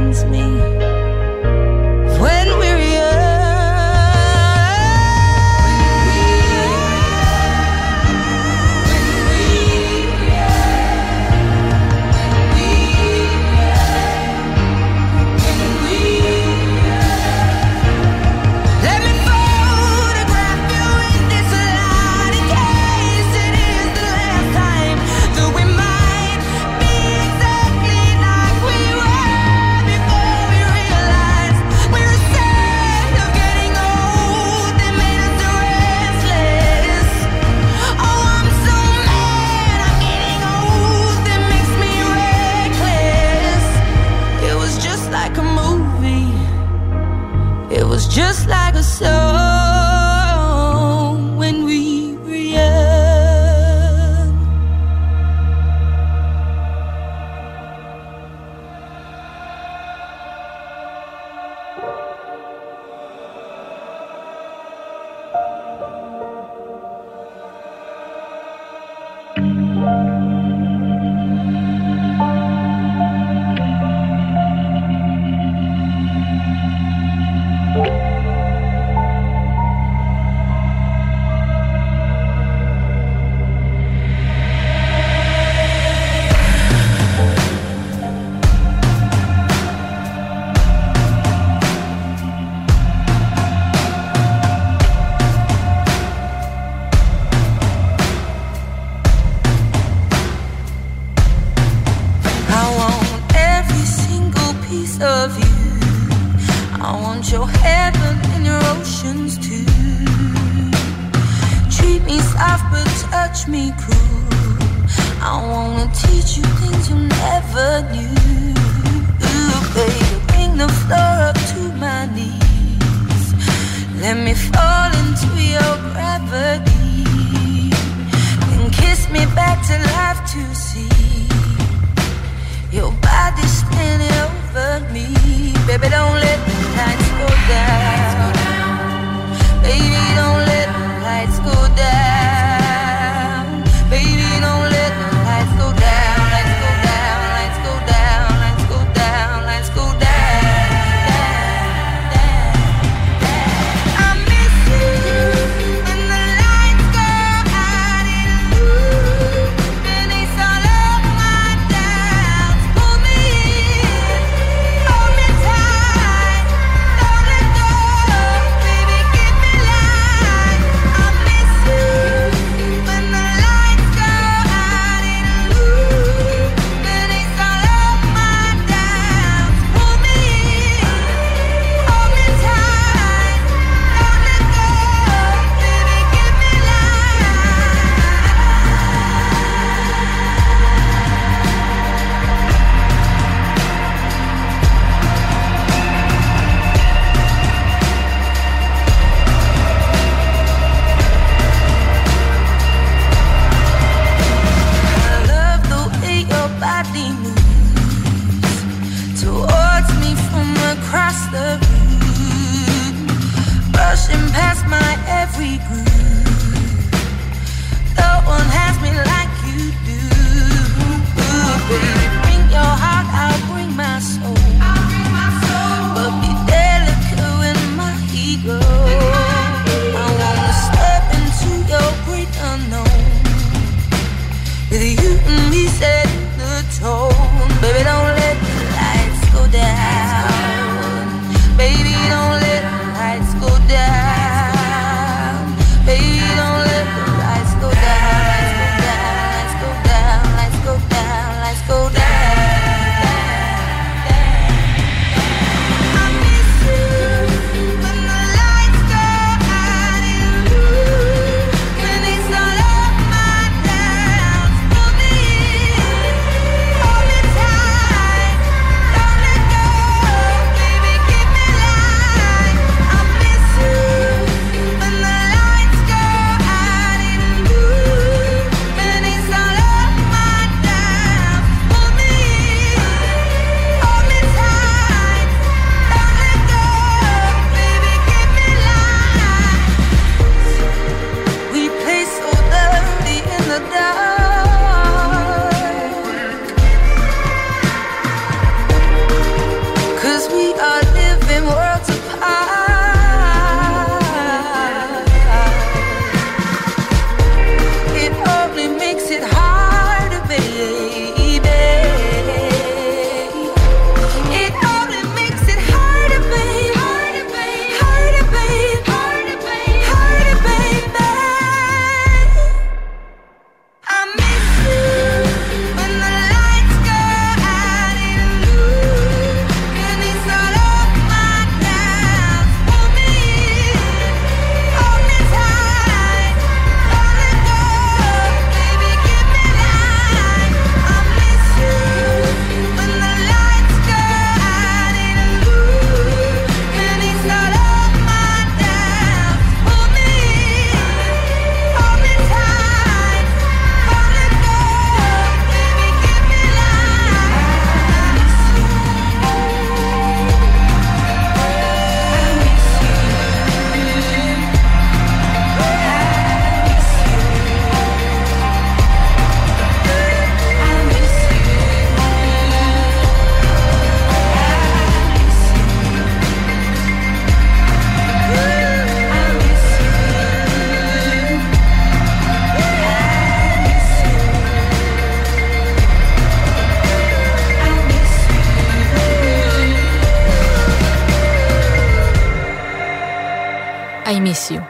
Miss You.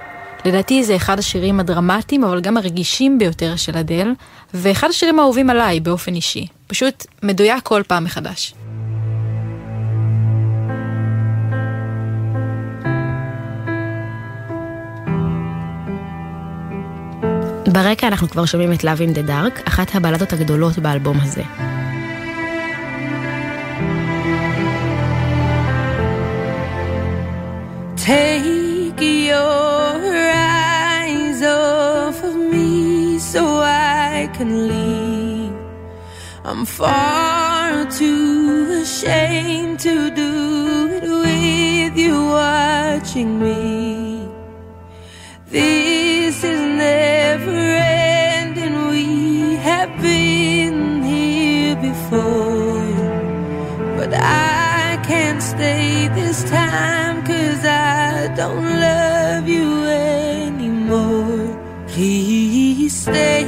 לדעתי זה אחד השירים הדרמטיים, אבל גם הרגישים ביותר של אדל, ואחד השירים האהובים עליי באופן אישי. פשוט מדויק כל פעם מחדש. ברקע אנחנו כבר שומעים את Love in the Dark, אחת הבלדות הגדולות באלבום הזה. can leave. I'm far too ashamed to do it with you watching me. This is never ending. We have been here before, but I can't stay this time cause I don't love you anymore. Please stay.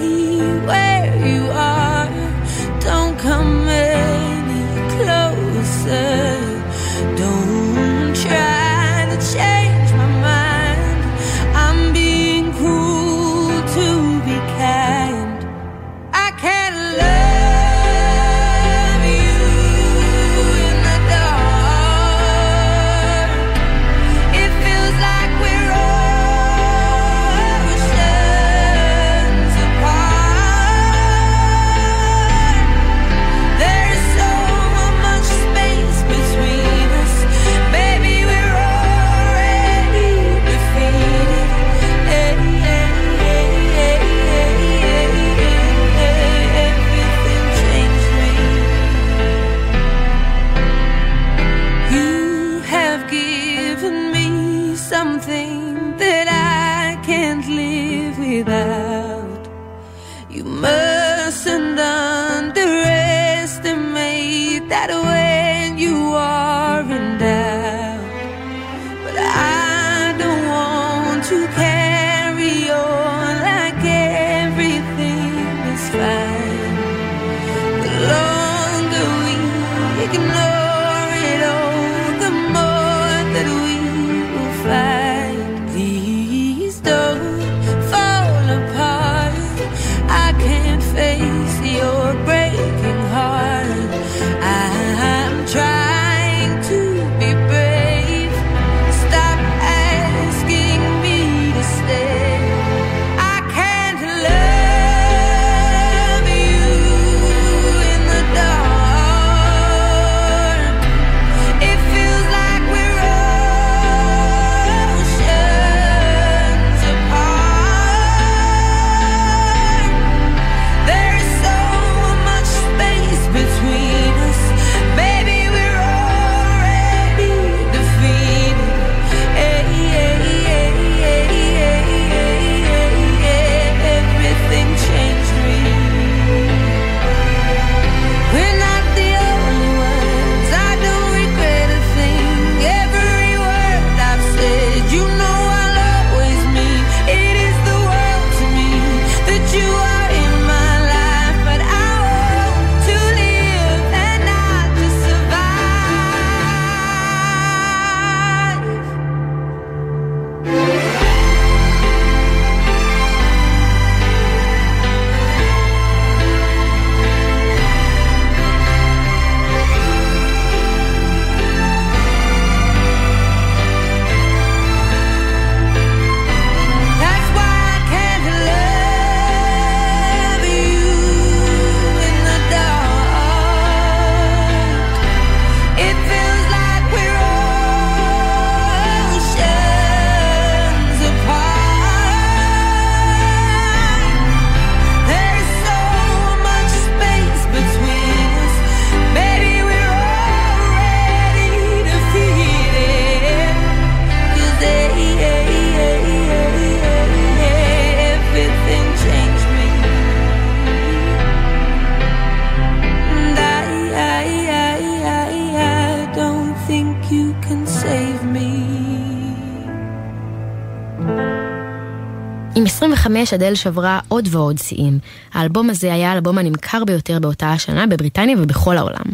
חדש אדל שברה עוד ועוד שיאים. האלבום הזה היה האלבום הנמכר ביותר באותה השנה בבריטניה ובכל העולם.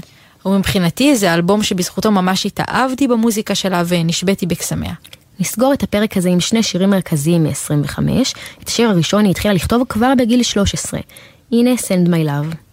ומבחינתי זה אלבום שבזכותו ממש התאהבתי במוזיקה שלה ונשבתי בקסמיה. נסגור את הפרק הזה עם שני שירים מרכזיים מ-25. את השיר הראשון היא התחילה לכתוב כבר בגיל 13. הנה Send My Love.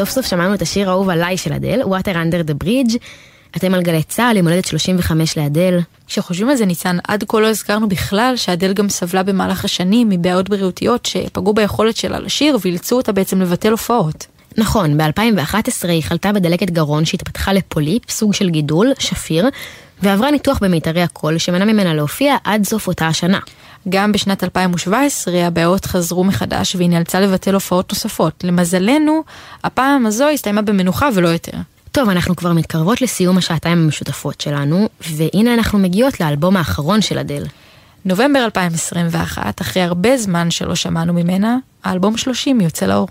סוף סוף שמענו את השיר האהוב עליי של אדל, Water Under the Bridge. אתם על גלי צה"ל, יום הולדת 35 לאדל. כשחושבים על זה, ניצן, עד כה לא הזכרנו בכלל שאדל גם סבלה במהלך השנים מבעיות בריאותיות שפגעו ביכולת שלה לשיר ואילצו אותה בעצם לבטל הופעות. נכון, ב-2011 היא חלתה בדלקת גרון שהתפתחה לפוליפ, סוג של גידול, שפיר, ועברה ניתוח במיתרי הקול שמנע ממנה להופיע עד סוף אותה השנה. גם בשנת 2017 הבעיות חזרו מחדש והיא נאלצה לבטל הופעות נוספות. למזלנו, הפעם הזו הסתיימה במנוחה ולא יותר. טוב, אנחנו כבר מתקרבות לסיום השעתיים המשותפות שלנו, והנה אנחנו מגיעות לאלבום האחרון של אדל. נובמבר 2021, אחרי הרבה זמן שלא שמענו ממנה, האלבום 30 יוצא לאור.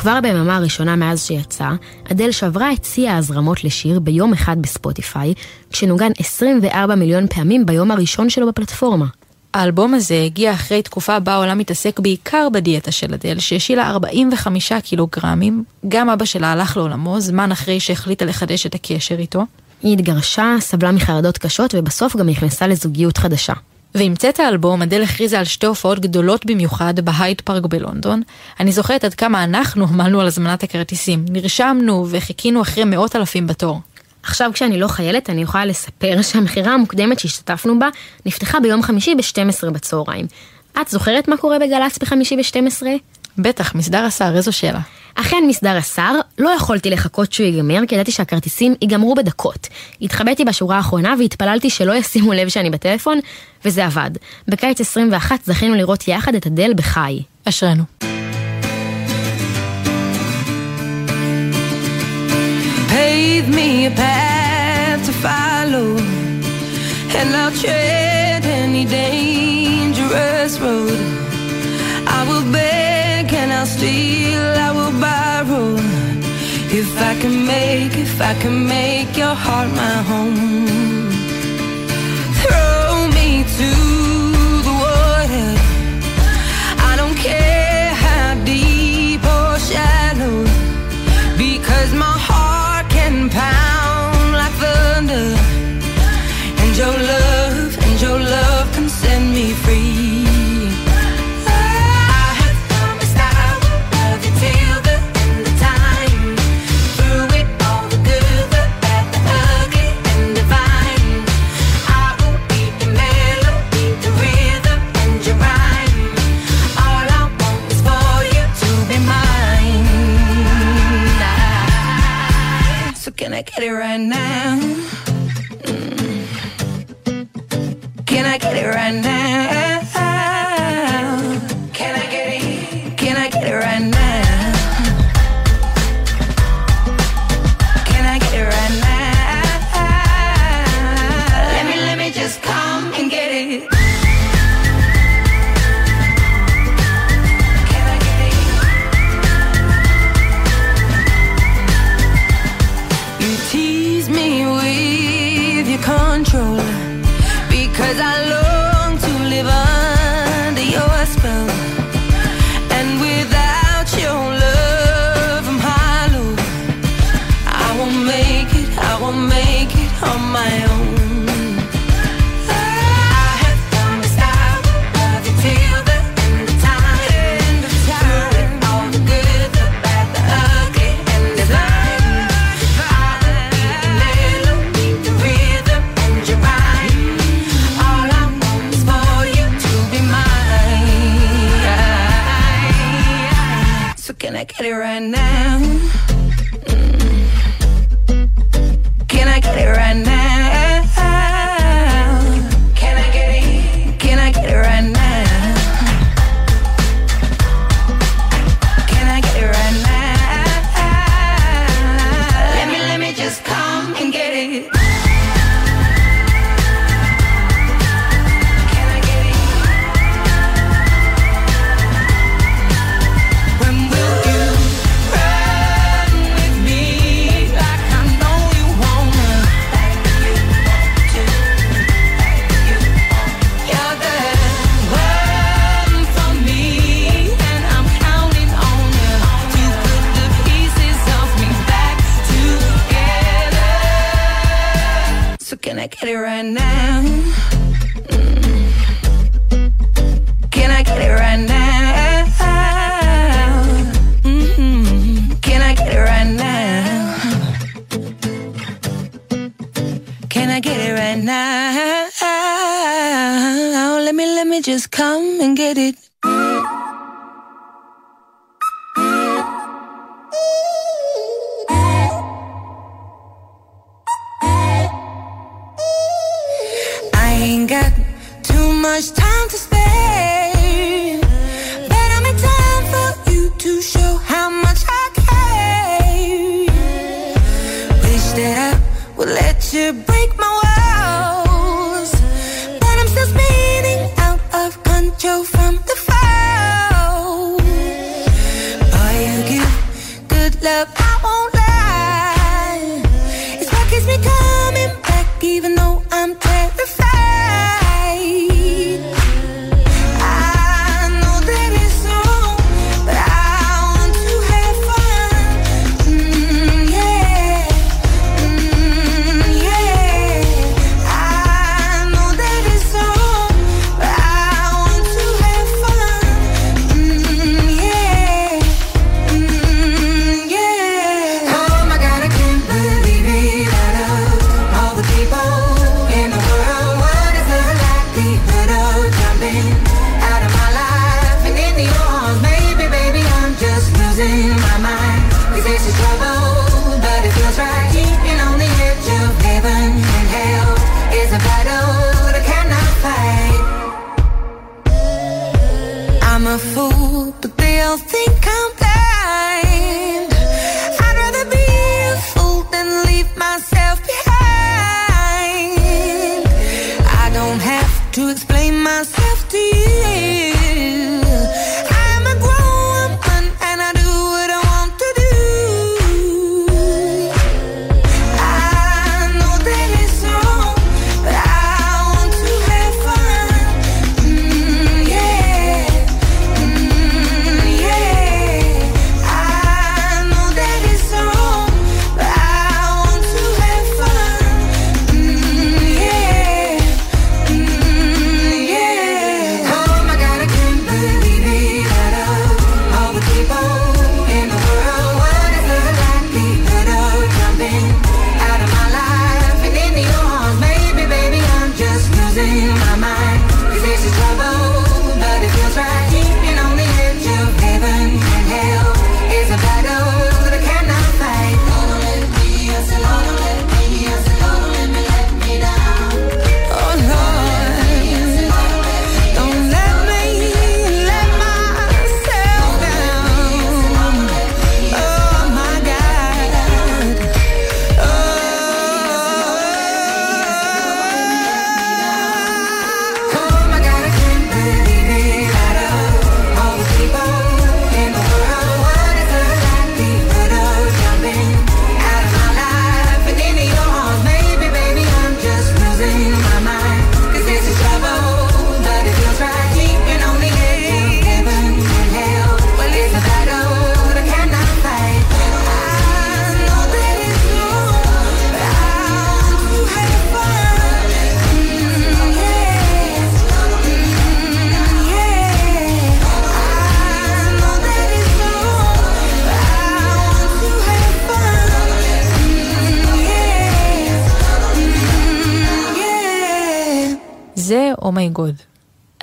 כבר ביממה הראשונה מאז שיצא, אדל שברה את שיא ההזרמות לשיר ביום אחד בספוטיפיי, כשנוגן 24 מיליון פעמים ביום הראשון שלו בפלטפורמה. האלבום הזה הגיע אחרי תקופה בה העולם מתעסק בעיקר בדיאטה של אדל, שהשילה 45 קילוגרמים. גם אבא שלה הלך לעולמו, זמן אחרי שהחליטה לחדש את הקשר איתו. היא התגרשה, סבלה מחרדות קשות, ובסוף גם נכנסה לזוגיות חדשה. ועם צאת האלבום, אדל הכריזה על שתי הופעות גדולות במיוחד בהייד פארק בלונדון. אני זוכרת עד כמה אנחנו עמלנו על הזמנת הכרטיסים, נרשמנו וחיכינו אחרי מאות אלפים בתור. עכשיו כשאני לא חיילת, אני יכולה לספר שהמכירה המוקדמת שהשתתפנו בה נפתחה ביום חמישי ב-12 בצהריים. את זוכרת מה קורה בגל"צ בחמישי ב-12? בטח, מסדר השר, איזו שאלה. אכן מסדר השר, לא יכולתי לחכות שהוא ייגמר, כי ידעתי שהכרטיסים ייגמרו בדקות. התחבאתי בשורה האחרונה והתפללתי שלא ישימו לב שאני בטלפון, וזה עבד. בקיץ 21 זכינו לראות יחד את אדל בחי. אשרינו. I will bear I'll steal, I will borrow. If I can make, if I can make your heart my home. I get it right now? Mm. Can I get it right now? Can I get it? Can I get it right now? I get it right now? much time to spare. Better make time for you to show how much I care. Wish that I would let you break my walls, but I'm still spinning out of control from the fall. Boy, you give good love, I won't lie. It's what keeps me coming back, even though.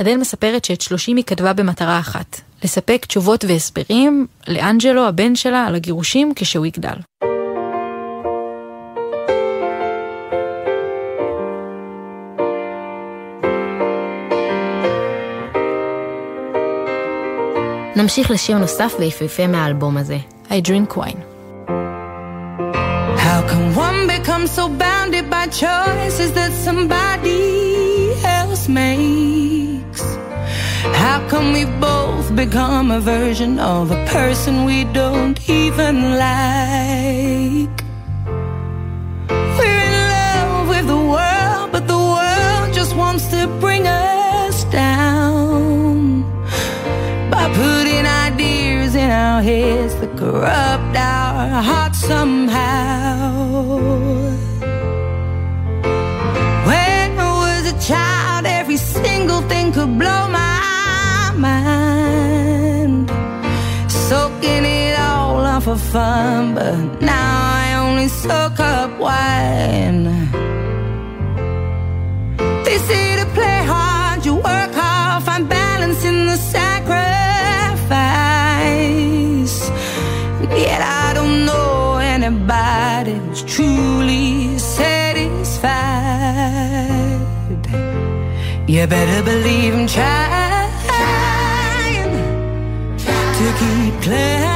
אדל מספרת שאת 30 היא כתבה במטרה אחת, לספק תשובות והסברים לאנג'לו, הבן שלה, על הגירושים כשהוא יגדל. נמשיך לשיר נוסף ויפהפה מהאלבום הזה, I Drink Wine. How can one become so bounded by choices that somebody else made? How come we both become a version of a person we don't even like? We're in love with the world, but the world just wants to bring us down by putting ideas in our heads that corrupt our hearts somehow. When I was a child, every single thing could blow my soaking it all up for fun, but now I only soak up wine. They say to play hard, you work hard, find balance in the sacrifice. Yet I don't know anybody's truly satisfied. You better believe I'm trying. declare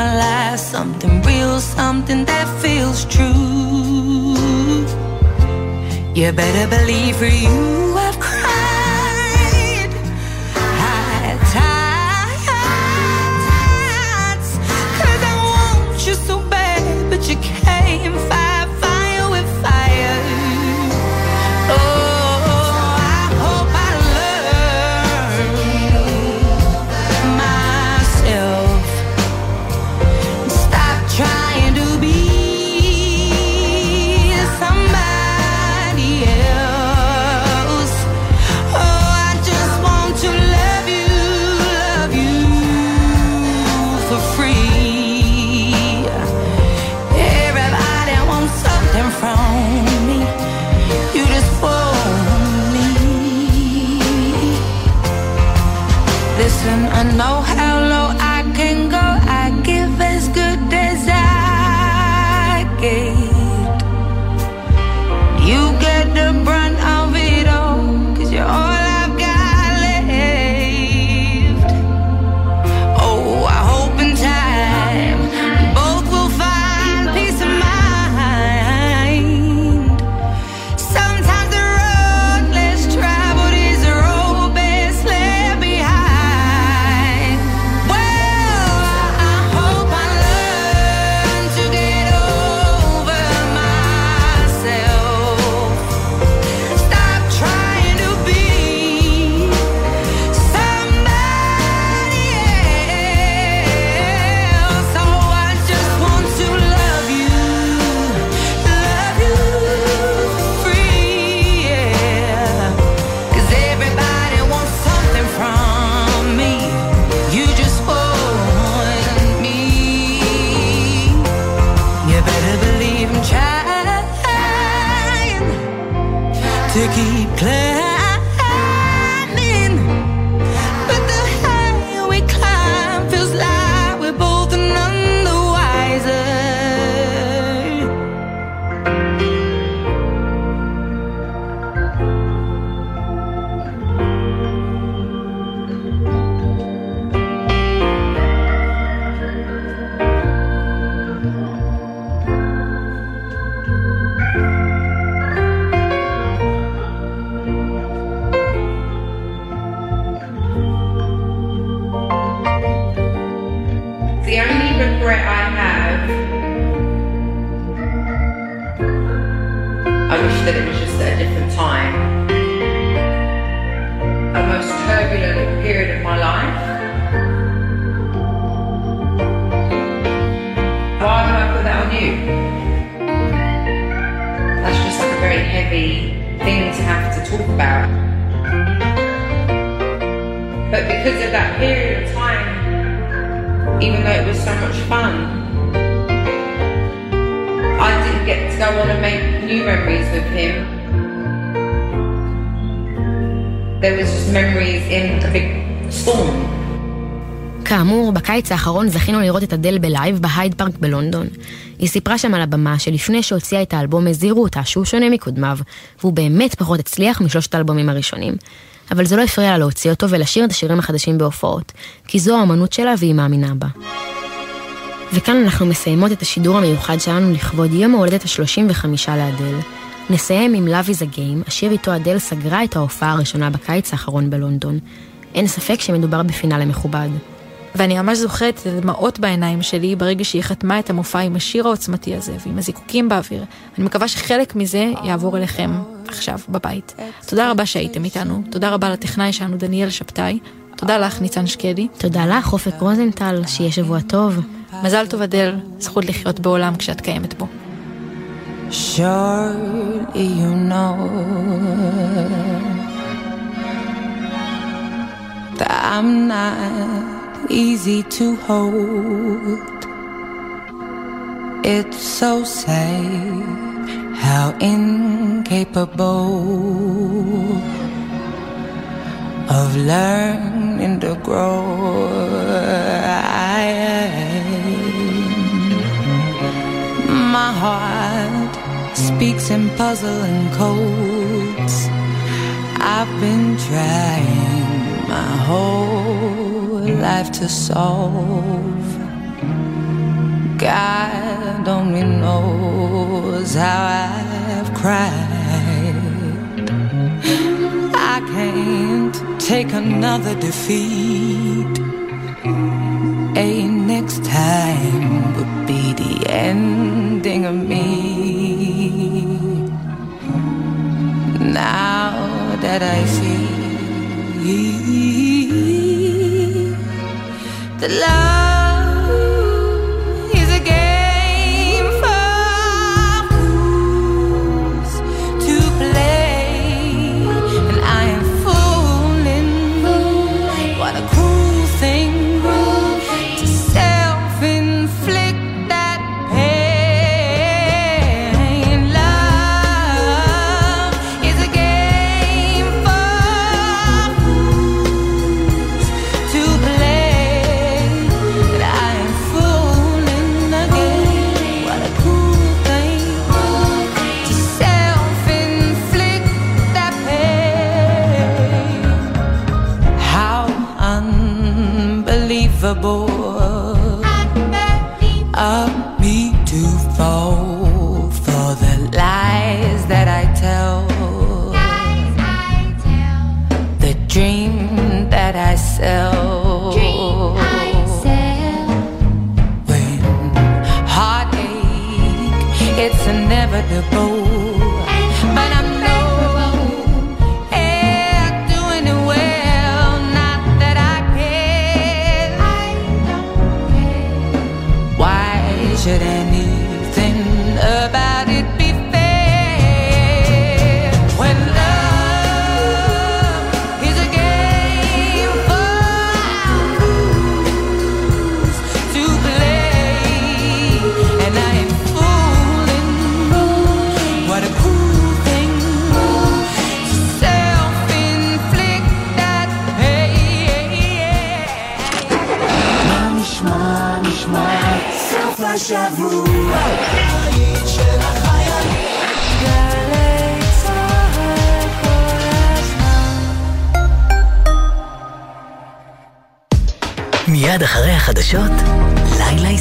my life, something real, something that feels true. You better believe for you I've cried. High I want you so bad, but you can't I know memories with him. There was just memories in a big storm. כאמור, בקיץ האחרון זכינו לראות את אדל בלייב בהייד פארק בלונדון. היא סיפרה שם על הבמה שלפני שהוציאה את האלבום הזהירו אותה שהוא שונה מקודמיו, והוא באמת פחות הצליח משלושת האלבומים הראשונים. אבל זה לא הפריע לה להוציא אותו ולשיר את השירים החדשים בהופעות, כי זו האמנות שלה והיא מאמינה בה. וכאן אנחנו מסיימות את השידור המיוחד שלנו לכבוד יום ההולדת ה-35 לאדל. נסיים עם Love is a Game, השיר איתו אדל סגרה את ההופעה הראשונה בקיץ האחרון בלונדון. אין ספק שמדובר בפינאלה מכובד. ואני ממש זוכרת את הדמעות בעיניים שלי ברגע שהיא חתמה את המופע עם השיר העוצמתי הזה ועם הזיקוקים באוויר. אני מקווה שחלק מזה יעבור אליכם עכשיו, בבית. תודה רבה שהייתם איתנו, תודה רבה לטכנאי שלנו דניאל שבתאי, תודה לך ניצן שקדי. תודה לך אופק רוזנטל, שיהיה שבוע טוב. מזל טוב אדל, זכות לחיות בעולם כשאת קיימת בו. Surely you know that I'm not easy to hold. It's so sad how incapable of learning to grow I am. my heart speaks in puzzling codes. I've been trying my whole life to solve. God only knows how I've cried. I can't take another defeat. A next time would be the end of me. Now that I see the love. מיד אחרי החדשות, לילה ישראל.